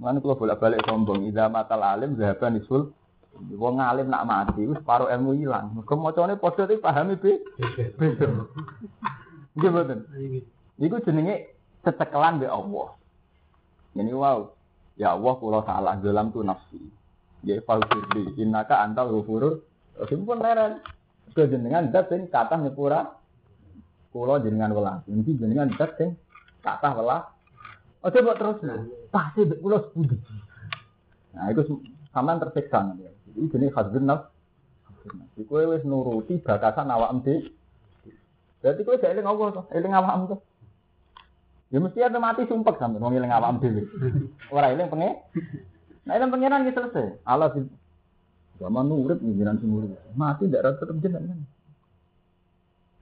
Mana kalau bolak-balik sombong, ida matal alim zahaban isul. Wong alim nak mati, wis paruh ilmu hilang. Mergo macane padha pahami be. Beda. Nggih mboten. Iku jenenge cecekelan be Allah. Ini wow. Ya Allah kula salah dalam tu nafsi. Ya faghfirli innaka antal ghafurur rahim pun leren. Ke jenengan zat sing kathah nyepura kula jenengan welas. Inti jenengan zat sing kathah welas. Ojo mbok terus nah. Pasti kula sepundi. Nah, itu sampean tersiksa nanti. Jadi jenis khazbun nafs. Iku kowe wis nuruti batasan awakmu dhewe. Berarti gak eling Allah to, eling awakmu to. Ya mesti ada mati sumpek sampe wong eling awakmu dhewe. Ora eling penge. Nah eling pangeran ki selesai. Allah sih zaman nurut sing urip. Mati ndak rata tetep jenengan.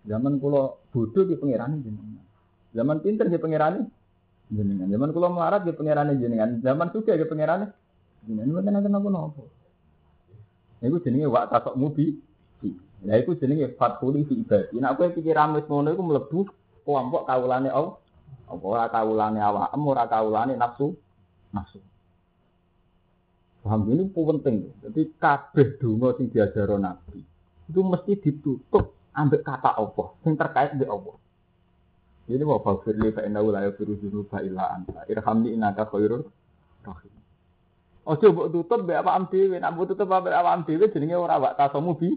Zaman kula bodoh ki pangeran jenengan. Zaman pinter ki pangeran jenengan. Zaman kula melarat ki pangeran jenengan. Zaman sugih ki pangeran jenengan. Mboten nenten napa-napa. Iku jenenge wak tasok mubi. Lah iku jenenge fatfuli fi ibadi. Nek kowe pikiran wis ngono iku mlebu kelompok kawulane Allah. Apa ora kawulane awakmu, ora kawulane nafsu nafsu. Paham ini penting. Jadi kabeh donga sing diajaro Nabi itu mesti ditutup ambek kata Allah sing terkait dengan Allah. Ini wa faghfirli fa innahu la yaghfiru dzunuba illa anta. Irhamni innaka khairur rahim. Ojo mbok tutup mbek apa dhewe, nek mbok tutup mbek apa dhewe jenenge ora wak tasomu bi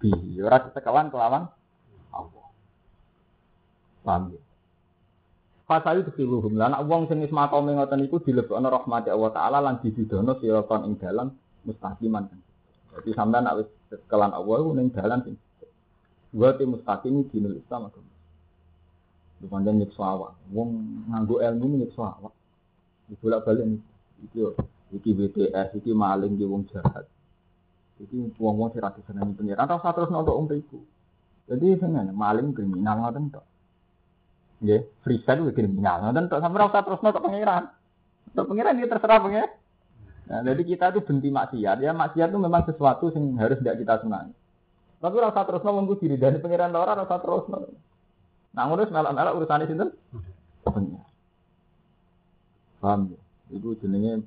bi, ora sekawan kelawan Allah. Paham ya? Fasayu dikiluhum lan wong sing wis makome ngoten iku dilebokno rahmati Allah taala lan dibidono siraton ing dalan mustaqiman. Jadi nek wis kelan Allah iku ning dalan sing wa te mustaqim dinul Islam agama. Bukan nyiksa awak. Wong nganggo ilmu nyiksa awak. Dibolak-balik. Iki iki BTS, iki maling iki wong jahat. Iki wong-wong sing ra disenengi pengiran usah terus nonton wong iku. Jadi seneng maling kriminal ngoten tok. Nggih, freestyle kuwi kriminal. Ngoten tok sampe ora usah terusno tok pangeran. Tok pangeran dia terserah pangeran. Nah, jadi kita itu benci maksiat. Ya maksiat itu memang sesuatu yang harus tidak kita senangi. Tapi rasa terusno mengku diri dari pangeran ora rasa terusno. Nah, ngurus melak-melak urusane sinten? Pangeran. Paham ya? Itu jenenge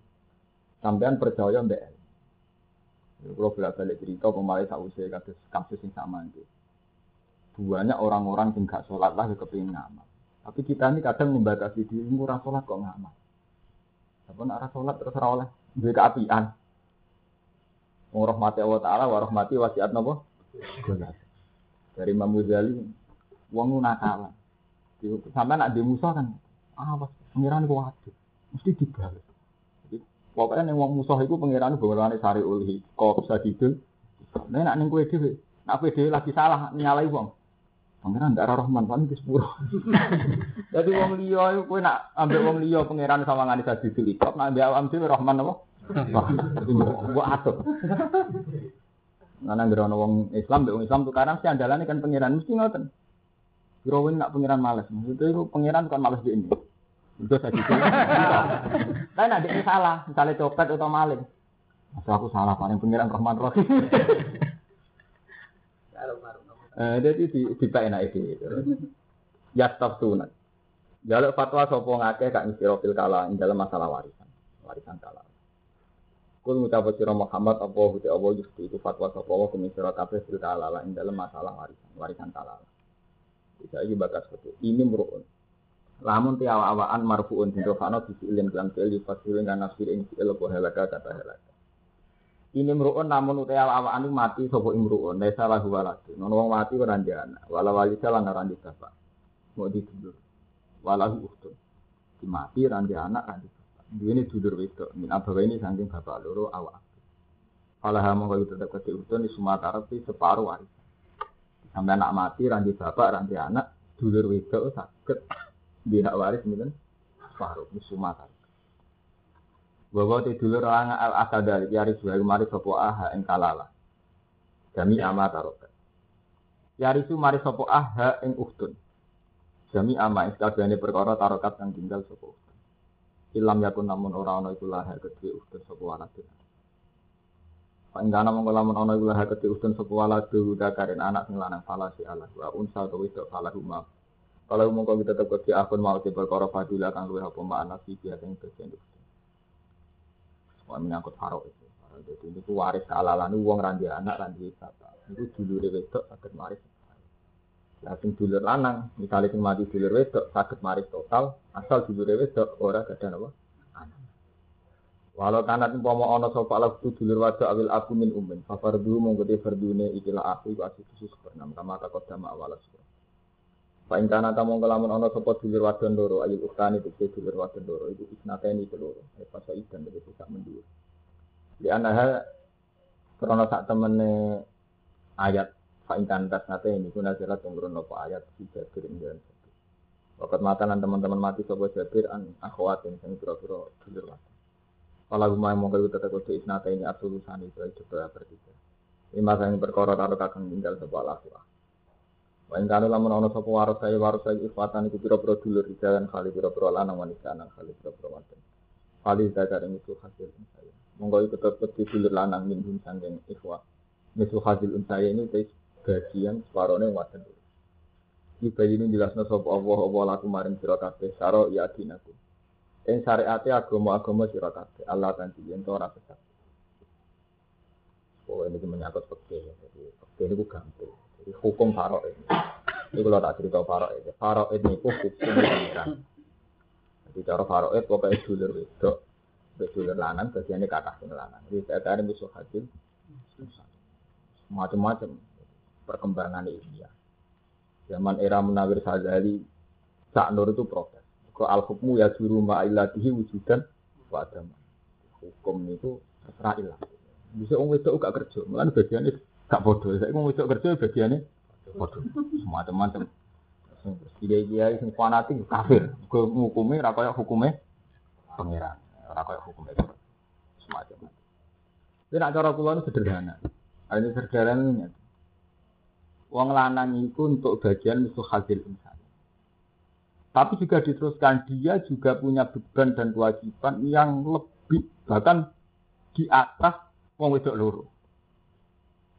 sampean percaya mbek. Kalau bolak-balik cerita kemarin tak usah kasus kasus yang sama itu. Banyak orang-orang yang gak sholat lah kepingin ngamal. Tapi kita ini kadang membatasi diri, murah sholat kok ngamal. Tapi arah sholat terus oleh gue keapian. Warahmati Allah Ta'ala, warahmati wasiat nopo. Dari Imam Ghazali, uang nakal. Sampai nak di musuh kan, ah pas pengiran gua waduh, mesti dibalas. Jadi pokoknya yang uang musuh itu pengiran bawaan sari ulhi, kok bisa tidur. Nah nak neng kue dewi, nak kue dewi lagi salah nyalai uang. Pangeran ndak Rahman paling ke sepuluh. Jadi wong liya kowe nak ambek wong liya pangeran sawangane dadi dilipop nak ambek awam dhewe Rahman apa? Mbok atur. Nana ngerono wong Islam wong Islam tukaran si andalane kan pangeran mesti ngoten. Kira nak pangeran males. Maksudnya itu pangeran kan males di ini. Itu saya gitu. Tapi nanti ini salah, misalnya copet atau maling. Masa aku salah, paling pengiran Rahman Rahim. Eh, jadi di di enak iki. Ya stop sunat. Jaluk fatwa sapa ngakeh kak ngisiro fil kala dalam masalah warisan. Warisan kala. Kul ngucap sira Muhammad apa huti apa justi itu fatwa sapa wa kumisira kabeh fil kala ing dalam masalah warisan, warisan kala. Bisa iki bakas seperti ini meruun. Lamun ti awa-awaan marfuun den rofano bisi ilin fi'il fasilin kan nafsir ing fi'il apa halaka kata halaka. Ini meruun namun utai awa-awaan mati sapa imruun desa lahu waladu. Nono wong mati ora anak, wala wali lan ora ndek bapak. Mau ditudur. Walahu uhtun. Mati ora ndek anak ora bapak. Ini dulur wedok. Min abawa ini saking bapak loro awak. Kalau hamu kalau tetap ke uhtun di Sumatera itu separuh waris. Sampai anak mati randi bapak randi anak dulur wedok sakit dia waris mungkin separuh di Sumatera. Bahwa ti dulur orang al asadari yari suai mari sopo aha ing kalala. Jami ama tarokat. Yari su mari sopo aha ing uhtun. Jami ama kabehane perkara tarokat kang tinggal sopo. Ilam yakun namun ora ana iku laha kedue uhtun sopo waladun. Panggana mongko lamun ana iku laha kedue uhtun sopo waladun dakarin anak sing lanang si ala wa unsa utawa wedok fala huma. Kalau mongko kita tetep kedue akun mau di perkara fadilah kang luwih apa makna si biasa ing bagian uhtun. Wah menyangkut faro itu. Jadi ini waris kealalan uang randi anak randi bapak. Itu dulur wedok sakit maris. Lah sing dulur lanang, misalnya sing mati dulur wedok sakit maris total, asal dulur wedok ora gadah apa? Anak. Walau kanat umpama ana sapa lafzu dulur wadok awil aku min ummin, fa fardu monggo te fardune ikilah aku iku asih khusus bernam kama takut dama awalas. Pak Ingkana tamu kelamun ono sopo dulur wadon doro ayu uktani tukse dulur wadon doro itu isnateni keloro pas idan dari pusat mendur. Di anaha krono sak temene ayat Pak Ingkana tas nate ini kuna jelas tungguron nopo ayat si Jabir dan Wakat matanan teman-teman mati sopo Jabir an akhwatin sing pira-pira dulur wadon. Kalau rumah mau kalau tetap kode isnata ini absolusan itu itu bertiga. Lima yang perkara taruh kakang tinggal sebuah lakuah. Wa ing kana lamun sapa waras saya waras saya ikhwatan iku pira-pira dulur jalan kali pira-pira lanang wanita anak kali pira-pira wadon. Kali zakar itu hasil saya. Monggo tetep di dulur lanang minhum sanging ikhwa. Misu hasil saya ini bagian separone wadon. Iki bayi ini jelasno sapa Allah apa laku maring sira kabeh saro ya adinaku. Ing syariate agama-agama sira kabeh Allah ganti yen ora sesat. Oh ini menyangkut fikih. Jadi fikih itu gampang hukum farok ini. Ini kalau tak cerita farok ini. Farok ini itu hukum pengiran. Jadi cara farok itu pokoknya dulur wedok, dulur lanang, bagiannya kata sing lanang. Jadi saya tadi musuh hasil, macam-macam perkembangan India. Zaman era Munawir Sadali, Sak Nur itu protes. Kok al hukmu ya juru ma'ilatihi wujudan wa Hukum itu terserah ilah. Bisa orang itu gak kerja, malah bagiannya gak bodoh. Saya mau ngecok kerja bagiannya bodoh. Semacam-macam. Dia dia sing fanatik kafir. Gue ngukumi rakyat hukumnya pangeran. Rakyat hukumnya semacam. Ini nak cara kulon sederhana. Ini sederhana Uang lanang itu untuk bagian musuh hasil insan. Tapi juga diteruskan dia juga punya beban dan kewajiban yang lebih bahkan di atas wong wedok loro.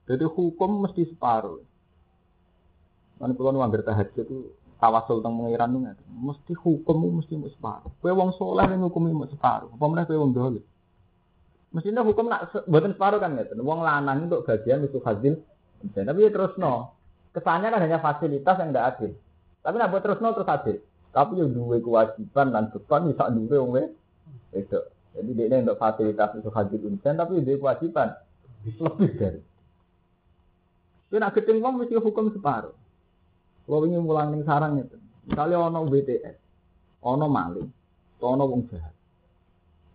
Jadi hukum mesti separuh. Kan kalau nu tahajud itu tawasul tentang pengiran itu mesti hukum mesti separuh. Kue wong soleh yang hukum itu separuh. Apa mana kue wong dolim? Mestinya hukum nak buatan separuh kan gitu. Wong lanang untuk gajian itu hasil. Tapi ya terus no. Kesannya kan hanya fasilitas yang tidak adil. Tapi nak buat terus no terus adil. Tapi yang dua kewajiban dan beban bisa dua wong itu. Jadi dia untuk fasilitas itu hasil insan tapi dia kewajiban lebih dari. Tapi nak keting wong mesti hukum separuh. Kalau ingin mulang ning sarang itu, misalnya ono BTS, ono maling, ono wong jahat.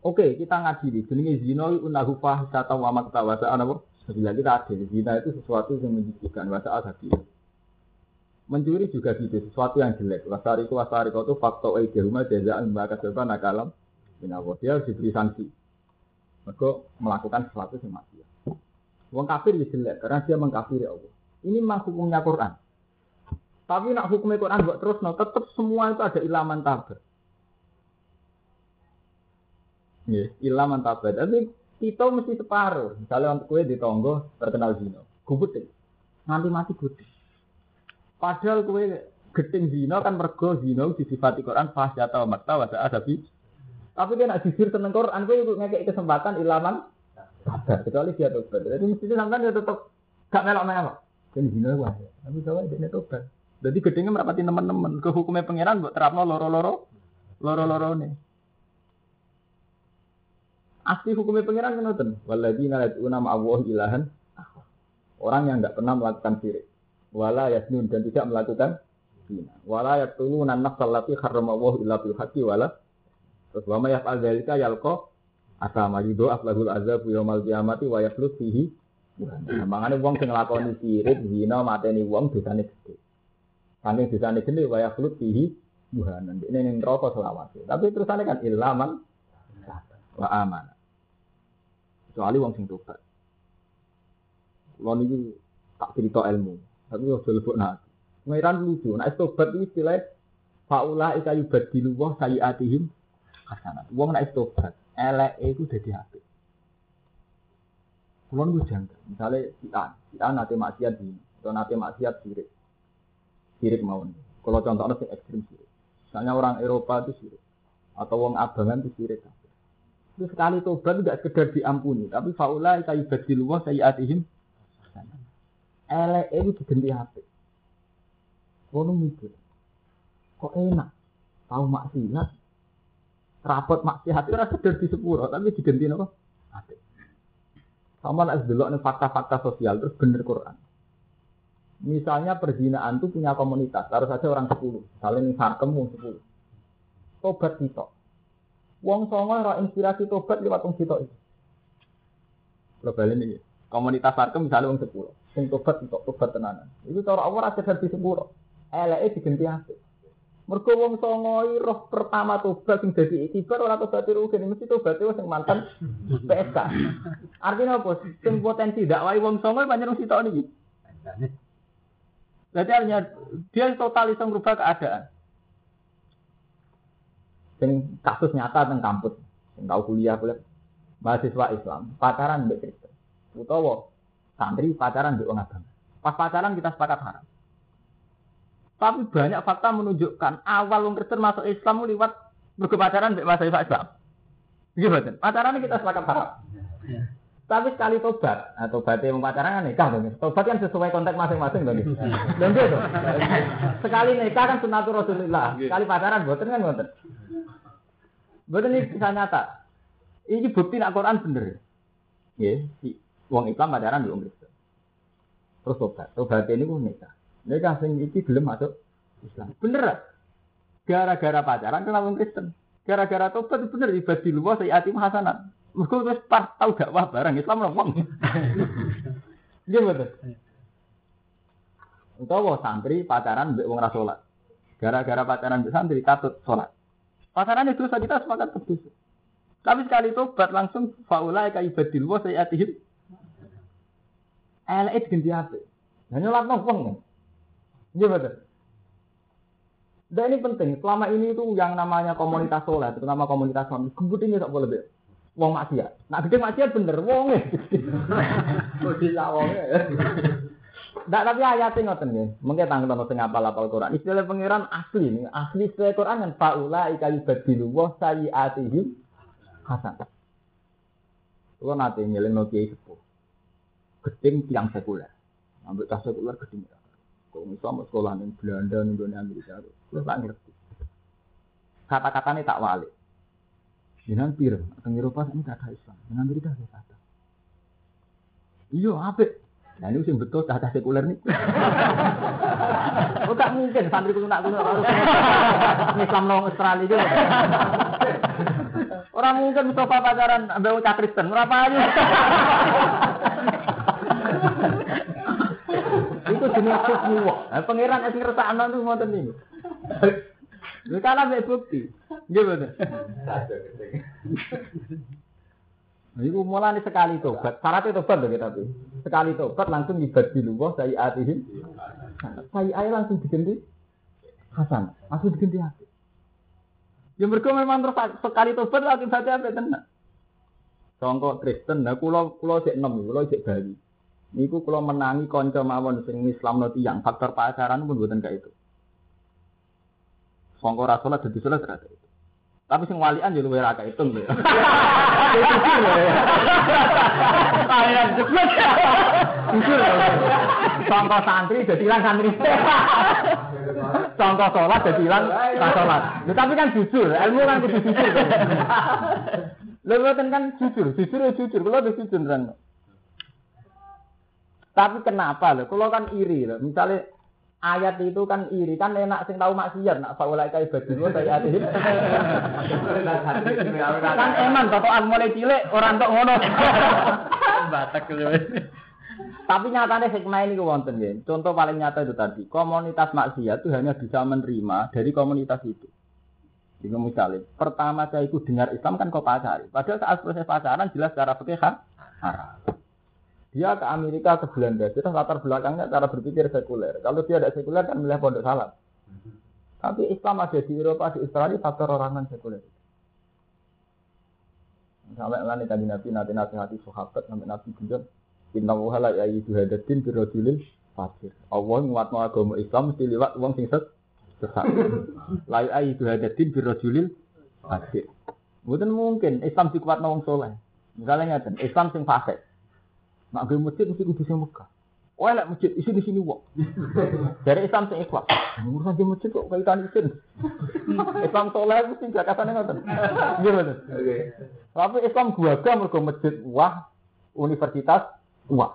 Oke, kita ngadili. Jenenge zina unahu fahsata wa maktawasa ana apa? Bila kita adil, zina itu sesuatu yang menjijikan wasa asadi. Mencuri juga gitu, sesuatu yang jelek. Wasari ku wasari itu faktor e rumah jazaan mbak kaseba nakalam. Minawo dia harus diberi sanksi. Mereka melakukan sesuatu yang mati. Wong kafir ya jelek karena dia mengkafiri Allah. Ini memang hukumnya Quran. Tapi nak hukumnya Quran buat terus, no, tetap semua itu ada ilaman tabar. Nggih, ilah mantabat. Tapi kita mesti separuh. Misalnya untuk kue di tonggo terkenal zino, gubut nanti mati gudeg. Padahal kue geting zino kan mergo zino disifati Quran fasyata wa makta wa adabi. Tapi dia nak jujur tentang Quran, kue ngekek kesempatan ilaman sabar. Kecuali dia tobat. Jadi mesti sampai dia tetap gak melok-melok. Kan zino wah. Tapi coba dia tobat. Jadi gedengnya merapati teman-teman. Ke hukumnya pangeran buat terapno loro-loro, loro-loro nih. Asli hukumnya pangeran kan ngoten. Waladina yad'una ma'allahi ilahan. Orang yang tidak pernah melakukan syirik. Wala yasnun dan tidak melakukan zina. Wala yaqtuluna nafsal lati harramallahu illa bil haqqi wala terus wa may yaf'al dzalika yalqa asama yudo aflahul azab yaumal qiyamati wa yaflut fihi Nah, mangane wong sing nglakoni sirik, zina, mateni wong dosane gede. Saking dosane gede wa yaflut fihi buhanan. Ini ning neraka selawase. Tapi terusane kan ilaman wa aman. Kecuali wong sing tobat. Kulo niki tak cerita ilmu, tapi yo lebok nak. Ngiran lucu, nek tobat iki istilah faula ika yubadilu wa sayiatihim hasanat. Wong nek tobat, elek iku dadi apik. Kulo niku janggal. Misale kita, kita nate maksiat di, atau nate maksiat sirik. Sirik mawon. Kalau contohnya sing ekstrim sirik. Misalnya orang Eropa itu sirik. Atau wong abangan itu sirik. Itu sekali tobat tidak sekedar diampuni, tapi faula kayu badilu wa sayiatihim elek itu diganti HP. Kono mikir, kok enak, tahu maksiat, rapot maksiat itu rasa dari sepuro, tapi diganti apa? HP. Sama lah delok fakta-fakta sosial terus bener Quran. Misalnya perzinaan itu punya komunitas, harus saja orang sepuluh, saling sarkemu sepuluh. Tobat kita. Wong songo ora inspirasi tobat lewat wong sitok itu. Kalau balen komunitas sarkem misalnya wong sepuluh, sing tobat untuk tobat tenanan. Itu cara Allah rasa dari sepuluh. Eleke diganti apik. Mergo wong songo roh pertama tobat sing dadi ikibar ora tobat rugi mesti tobat wis sing mantan PSK. Artinya apa? Sing potensi dakwah wong songo pancen wong sitok niki. Berarti artinya dia total iso keadaan. Sing kasus nyata teng kampus, sing tau kuliah kuliah mahasiswa Islam, pacaran mbek Kristen. Utawa santri pacaran wong agama. Pas pacaran kita sepakat haram. Tapi banyak fakta menunjukkan awal wong Kristen masuk Islam lewat berkepacaran mbek mahasiswa Islam. Gimana? Pacaran kita sepakat haram. Tapi sekali tobat, nah, tobatnya yang pacaran kan nikah dong. Tobat kan sesuai konteks masing-masing dong. Dan dia tuh. Sekali nikah kan sunnatu Rasulullah. Sekali pacaran boten kan boten. Boten ini bisa nyata. Ini bukti nak Quran bener. Ya, wong Islam pacaran di wong Kristen. Terus tobat. Tobat ini pun nikah. Nikah sing iki belum masuk Islam. Bener. Gara-gara pacaran kenapa wong Kristen? Gara-gara tobat bener ibadah luwes saya atim hasanat. Mergo wis pas tau dakwah barang Islam lempeng. Nggih betul. Utawa santri pacaran mbek wong ra salat. Gara-gara pacaran mbek santri katut salat. Pacaran itu saja kita sepakat betul. Tapi sekali tobat langsung faulai ka ibadil wa sayyatihim. Elek ganti apa? Nah nyolat wong. Nggih betul. Dan ini penting, selama ini itu yang namanya komunitas sholat, terutama komunitas suami, ini tak boleh lebih. Wong maksiat. Nak gede maksiat bener wong e. Oh bisa wong e. Ndak tapi ayatnya ngoten nggih. Mengke tanggung sing apal-apal Quran. Istilah pangeran asli nih. Asli istilah Quran kan faula ika yubadilu wa sayiatihim hasan. Kulo nate ngelingno kiai sepuh. Gedeng tiang sekuler. Ambek tas sekuler gedeng. Iso mau sekolah ning Belanda ning Amerika. Kulo tak ngerti. Kata-katanya tak wali. Jangan pir, teng Eropa ini kata Islam, jangan Amerika ada kata. Iya, apa? Nah ini sing betul kata sekuler nih. oh tak mungkin santri kuno nak kuno Islam long Australia juga. Orang mungkin Mustafa pacaran ambil cak Kristen, berapa aja? Itu jenis semua. Pangeran es ngersakno tuh ngoten niku. Lu kalah mek bukti. Nggih. Nah, itu mulai sekali tobat. Syaratnya tobat loh kita tuh. Sekali tobat langsung ibadi luwah saya atihim. Saya ayah langsung diganti Hasan. Langsung diganti hati. Ya mereka memang terus sekali tobat lagi baca apa tenang. Contoh Kristen, nah kulo kulo sik enam, kulo sik. Niku kulo menangi konco mawon sing Islam no tiyang, faktor pacaran pun buatan kayak itu. Songko rasulah jadi sulah terasa itu. Tapi sing walian jadi luwih ra hitung lho. Kayak jeblet. Jujur. Songko santri jadi hilang santri. Contoh sholat jadi hilang sholat. Tapi kan jujur, ilmu kan kudu jujur. Mboten kan jujur, jujur ya jujur, kula wis jujur kan. Tapi kenapa lho? Kula kan iri lho. Misalnya ayat itu kan iri kan enak sing tahu maksiat nak faulai kai badin wa saya ati. kan eman totokan mulai cilik orang tok ngono. Batak. Tapi nyatanya hikmah ini wonten ya. Contoh paling nyata itu tadi, komunitas maksiat itu hanya bisa menerima dari komunitas itu. Jadi misalnya, pertama saya ikut dengar Islam kan kau pacari. Padahal saat proses pacaran jelas secara fikih haram. Dia ke Amerika ke Belanda, kita latar belakangnya cara berpikir sekuler. Kalau dia ada sekuler kan milih pondok salam. Tapi Islam ada di Eropa, di Australia faktor orangan sekuler. Sampai nanti tadi Nabi nanti nasihati sahabat sampai Nabi bilang Inna wa la ya itu hadatin birojulil fakir. Allah nguatno agama Islam mesti lewat wong sing set sesat. La ya itu hadatin birojulil fakir. Mboten mungkin Islam dikuatno wong soleh. Misalnya ngeten, Islam sing fasik. Nak gue masjid mesti kudu sing Mekah. Oh, lek masjid isi di sini wong. Dari Islam sing ikhlas. Urusan di masjid kok kaitan isin. Islam soleh mesti jakatane ngoten. Nggih mboten. Oke. Tapi Islam gua mergo masjid wah universitas uang.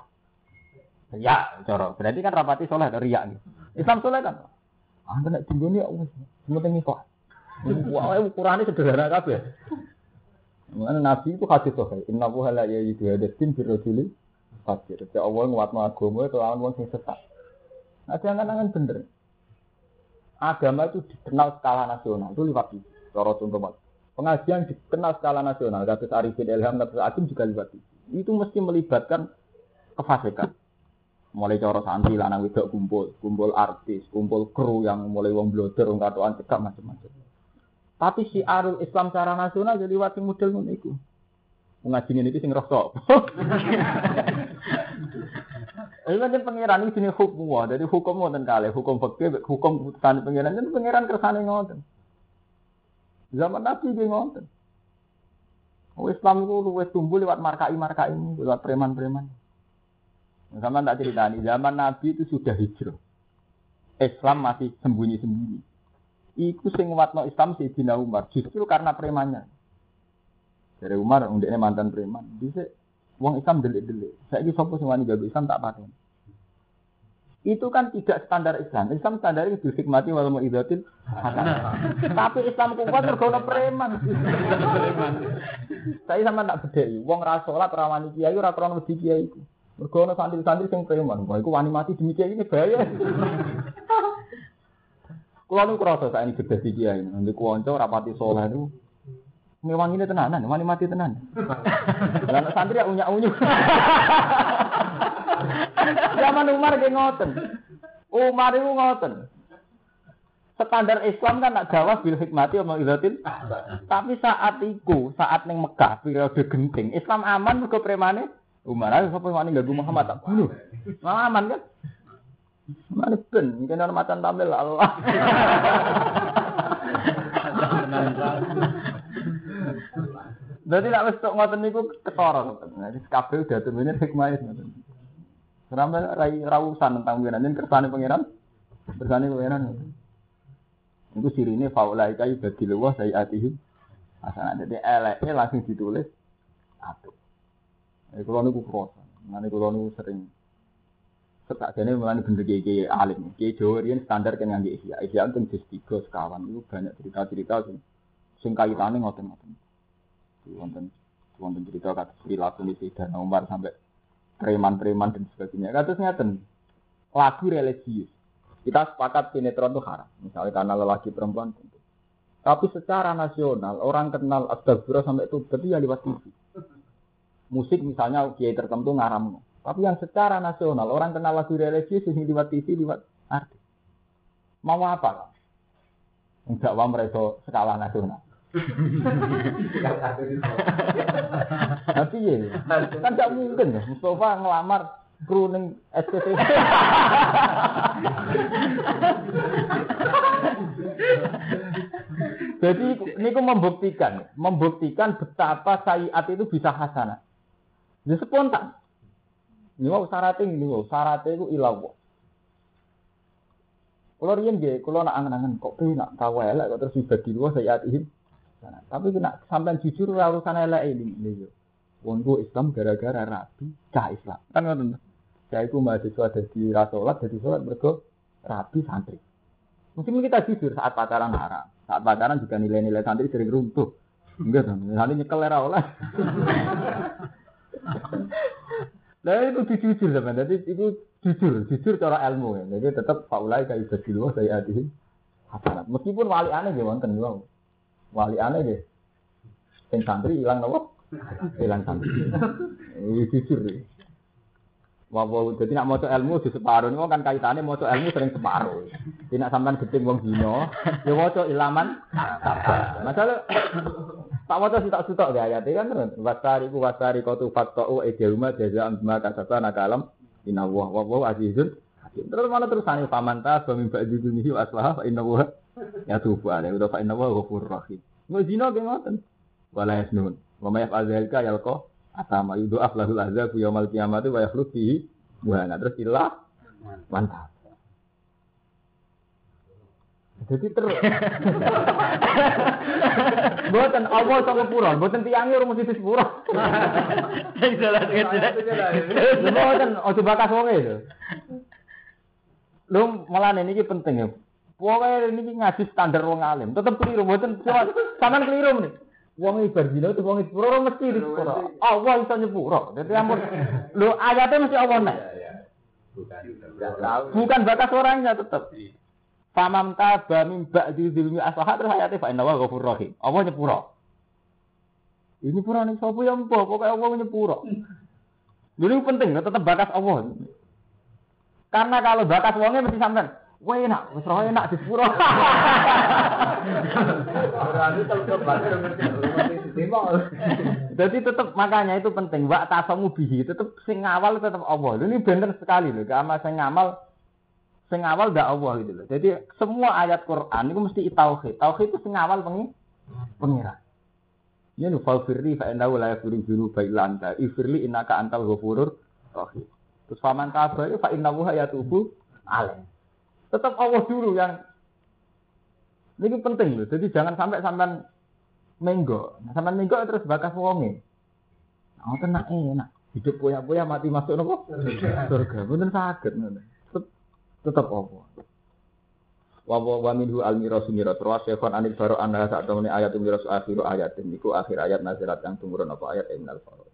Ya, coro. Berarti kan rapati soleh dari riak nih. Islam soleh kan. Ah, nak tinggal nih, aku penting kok. Wah, ukurannya sederhana kabeh. Mengenai Nabi itu hadis soleh. Inna wuha la ya yidu hadatin birrojuli fakir. Ya Allah nguatno agama itu lawan wong sing sesat. Nah, jangan-jangan bener. Agama itu dikenal skala nasional. Itu lewat itu. Coro contoh Pengajian dikenal skala nasional. Kasus Arifin Ilham, Nabi Akim juga lewat itu. Itu mesti melibatkan kefasikan. Mulai cara santri lanang wedok kumpul, kumpul artis, kumpul kru yang mulai wong bloder, wong katoan cekak macam-macam. Tapi si arul Islam secara nasional jadi wati model ngono. Ngaji ini sing rosok. Ini kan pangeran ini jenis hukum wah, jadi hukum ngoten kali, hukum fikih, hukum putusan pangeran kan pangeran kersane ngoten. Zaman Nabi dia ngoten. Oh, Islam itu luwes tumbuh lewat markai-markai ini, lewat preman-preman. Sama tak ceritani, zaman Nabi itu sudah hijrah. Islam masih sembunyi-sembunyi. Iku sing watno Islam Sayyidina Umar, justru karena premannya. Dari Umar, undeknya mantan preman. Bisa uang Islam delik-delik. Saya ini sopo semua gawe Islam tak paten. Itu kan tidak standar Islam. Islam standar itu hikmati walau mau idatin. Tapi Islam kuat tergono preman. Saya sama tak bedai. Wong rasolat rawani kiai, ora krono di kiai itu. Mergo ana santri-santri sing preman, wah iku wani mati demi kiai ini bahaya. Kulo nu krasa gede di kiai, nanti kuonco rapati soleh itu Memang ini tenanan, wani mati tenan. Lah santri ya unyak-unyuk. Zaman Umar ge ngoten. Umar itu ngoten. Standar Islam kan nak jawab bil hikmati sama ilatin. Tapi saat itu, saat neng Mekah periode genting, Islam aman mergo premane Umar ayo sapa wani ganggu Muhammad tak bunuh. Aman kan? Mana ben, orang macan tampil Allah. Jadi nak wis tok ngoten niku ketara. Jadi kabeh udah temene hikmah ngoten. Sampai rai rawusan tentang pengiran ini kersane pengiran. Kersane pengiran. Itu sirine faulai kai badil wa sayiatihim. Asana jadi eleke langsung ditulis atuh. Eh kula niku kroso. Mane kula niku sering Setakjane mulane bener kiai alim. Kiai Jawa riyen standar kan ngangge ihya. Ihya itu jus 3 sekawan itu banyak cerita-cerita sing kaitane ngoten-ngoten. Wonten wonten cerita kata perilaku di dan Umar sampai preman-preman dan sebagainya. Kata ngeten. Lagu religius. Kita sepakat sinetron itu haram. Misalnya karena lelaki perempuan tentu. Tapi secara nasional orang kenal astagfirullah sampai itu berarti ya lewat TV musik misalnya kiai tertentu ngaram. Tapi yang secara nasional orang kenal lagu religius sing lewat TV, lewat artis. Mau apa? Enggak wah mereka skala nasional. Tapi ya, kan gak mungkin ya. Mustafa ngelamar kru ning SPT. Jadi ini ku membuktikan, membuktikan betapa sayiat itu bisa hasanah. Ini spontan. Ini mau syaratnya ini mau syaratnya itu ilawo. Kalau rian gak, kalau nak angen-angen kok tuh nak tahu elek kok terus dibagi dua sayiat ini. Tapi nak sampai jujur urusan elek ini. ini Wong Islam gara-gara rapi cah Islam. Kan ngoten. Cah iku mahasiswa dadi ra salat, dadi salat mergo rapi santri. Mungkin kita jujur saat pacaran haram. Saat pacaran juga nilai-nilai santri sering runtuh. Enggak dong, nanti nyekel era oleh. Nah itu jujur teman, jadi itu jujur, jujur cara ilmu ya. Jadi tetap faulai kayak dulu saya adih. Meskipun wali aneh dia wonten. Wali aneh dia. Yang santri hilang nopo? Hilang santri. Ini jujur ya. Wow, jadi nak mau ilmu di separuh ini kan kaitannya mau ilmu sering separuh. Tidak sampai geting wong dino, ya mau ilaman. Masalah tak mau sih tak sutok gak ayat kan terus. Wasari ku wasari kau tuh fakto edeluma jaza ambma kasasa nakalam inna wah wah wah azizun. Terus mana terus ani famanta bamimba judunihi aslah inna wah ya tuh ada udah fa inna wah ghafur rahim. Mau dino ge ngoten. Wala yasnun. Wa may yaf'al dzalika yalqa atama. Yudu aflahul azab yaumal kiamat wa yakhluq fihi buana terus ilah mantap. Jadi terus. Buatan Allah sama pura? Buatan tiangnya rumah situ pura Jelas buatan ojo bakas wong itu lu malah ini penting ya pokoknya ini ngaji standar wong alim tetap keliru buatan sama keliru nih Wong ibar zina itu wong sepuro ora mesti di sepuro. Allah iso nyepuro. Dadi ampun lho ayatnya mesti Allah nek. Bukan batas orangnya tetap. Famam taba min ba'di dzulmi aslaha terus ayatnya fa inna wa ghafurur rahim. Allah nyepuro. Ini pura nih sapa ya mbok pokoke Allah nyepuro. Ini penting tetap batas Allah. Karena kalau batas wongnya mesti sampean Wah enak, wis roh enak di sepuro. Berarti Jadi tetap makanya itu penting. Wak tasamu bihi tetap sing awal tetap Allah. Ini benar sekali loh. Karena sing ngamal sing awal dak Allah gitu loh. Jadi semua ayat Quran itu mesti tauhid. Tauhid itu sing awal pengi pengira. Ya nu faufirli fa innahu la yaghfiru dzunuba illa anta. Ifirli innaka antal ghafurur rahim. Terus faman taba fa innahu yatubu alaih. Tetap Allah dulu yang ini penting loh. Jadi jangan sampai sampai menggo. Nah, sampai menggo terus bakas wonge. Nah, tenang enak. Hidup poya-poya mati masuk nopo? Surga. Bener sakit Tetap Allah. Wa wa minhu al mirasu miras wa syaikhon anil baro anha saat ayat miras akhiru ayat niku akhir ayat nazirat yang tumurun apa ayat innal faro.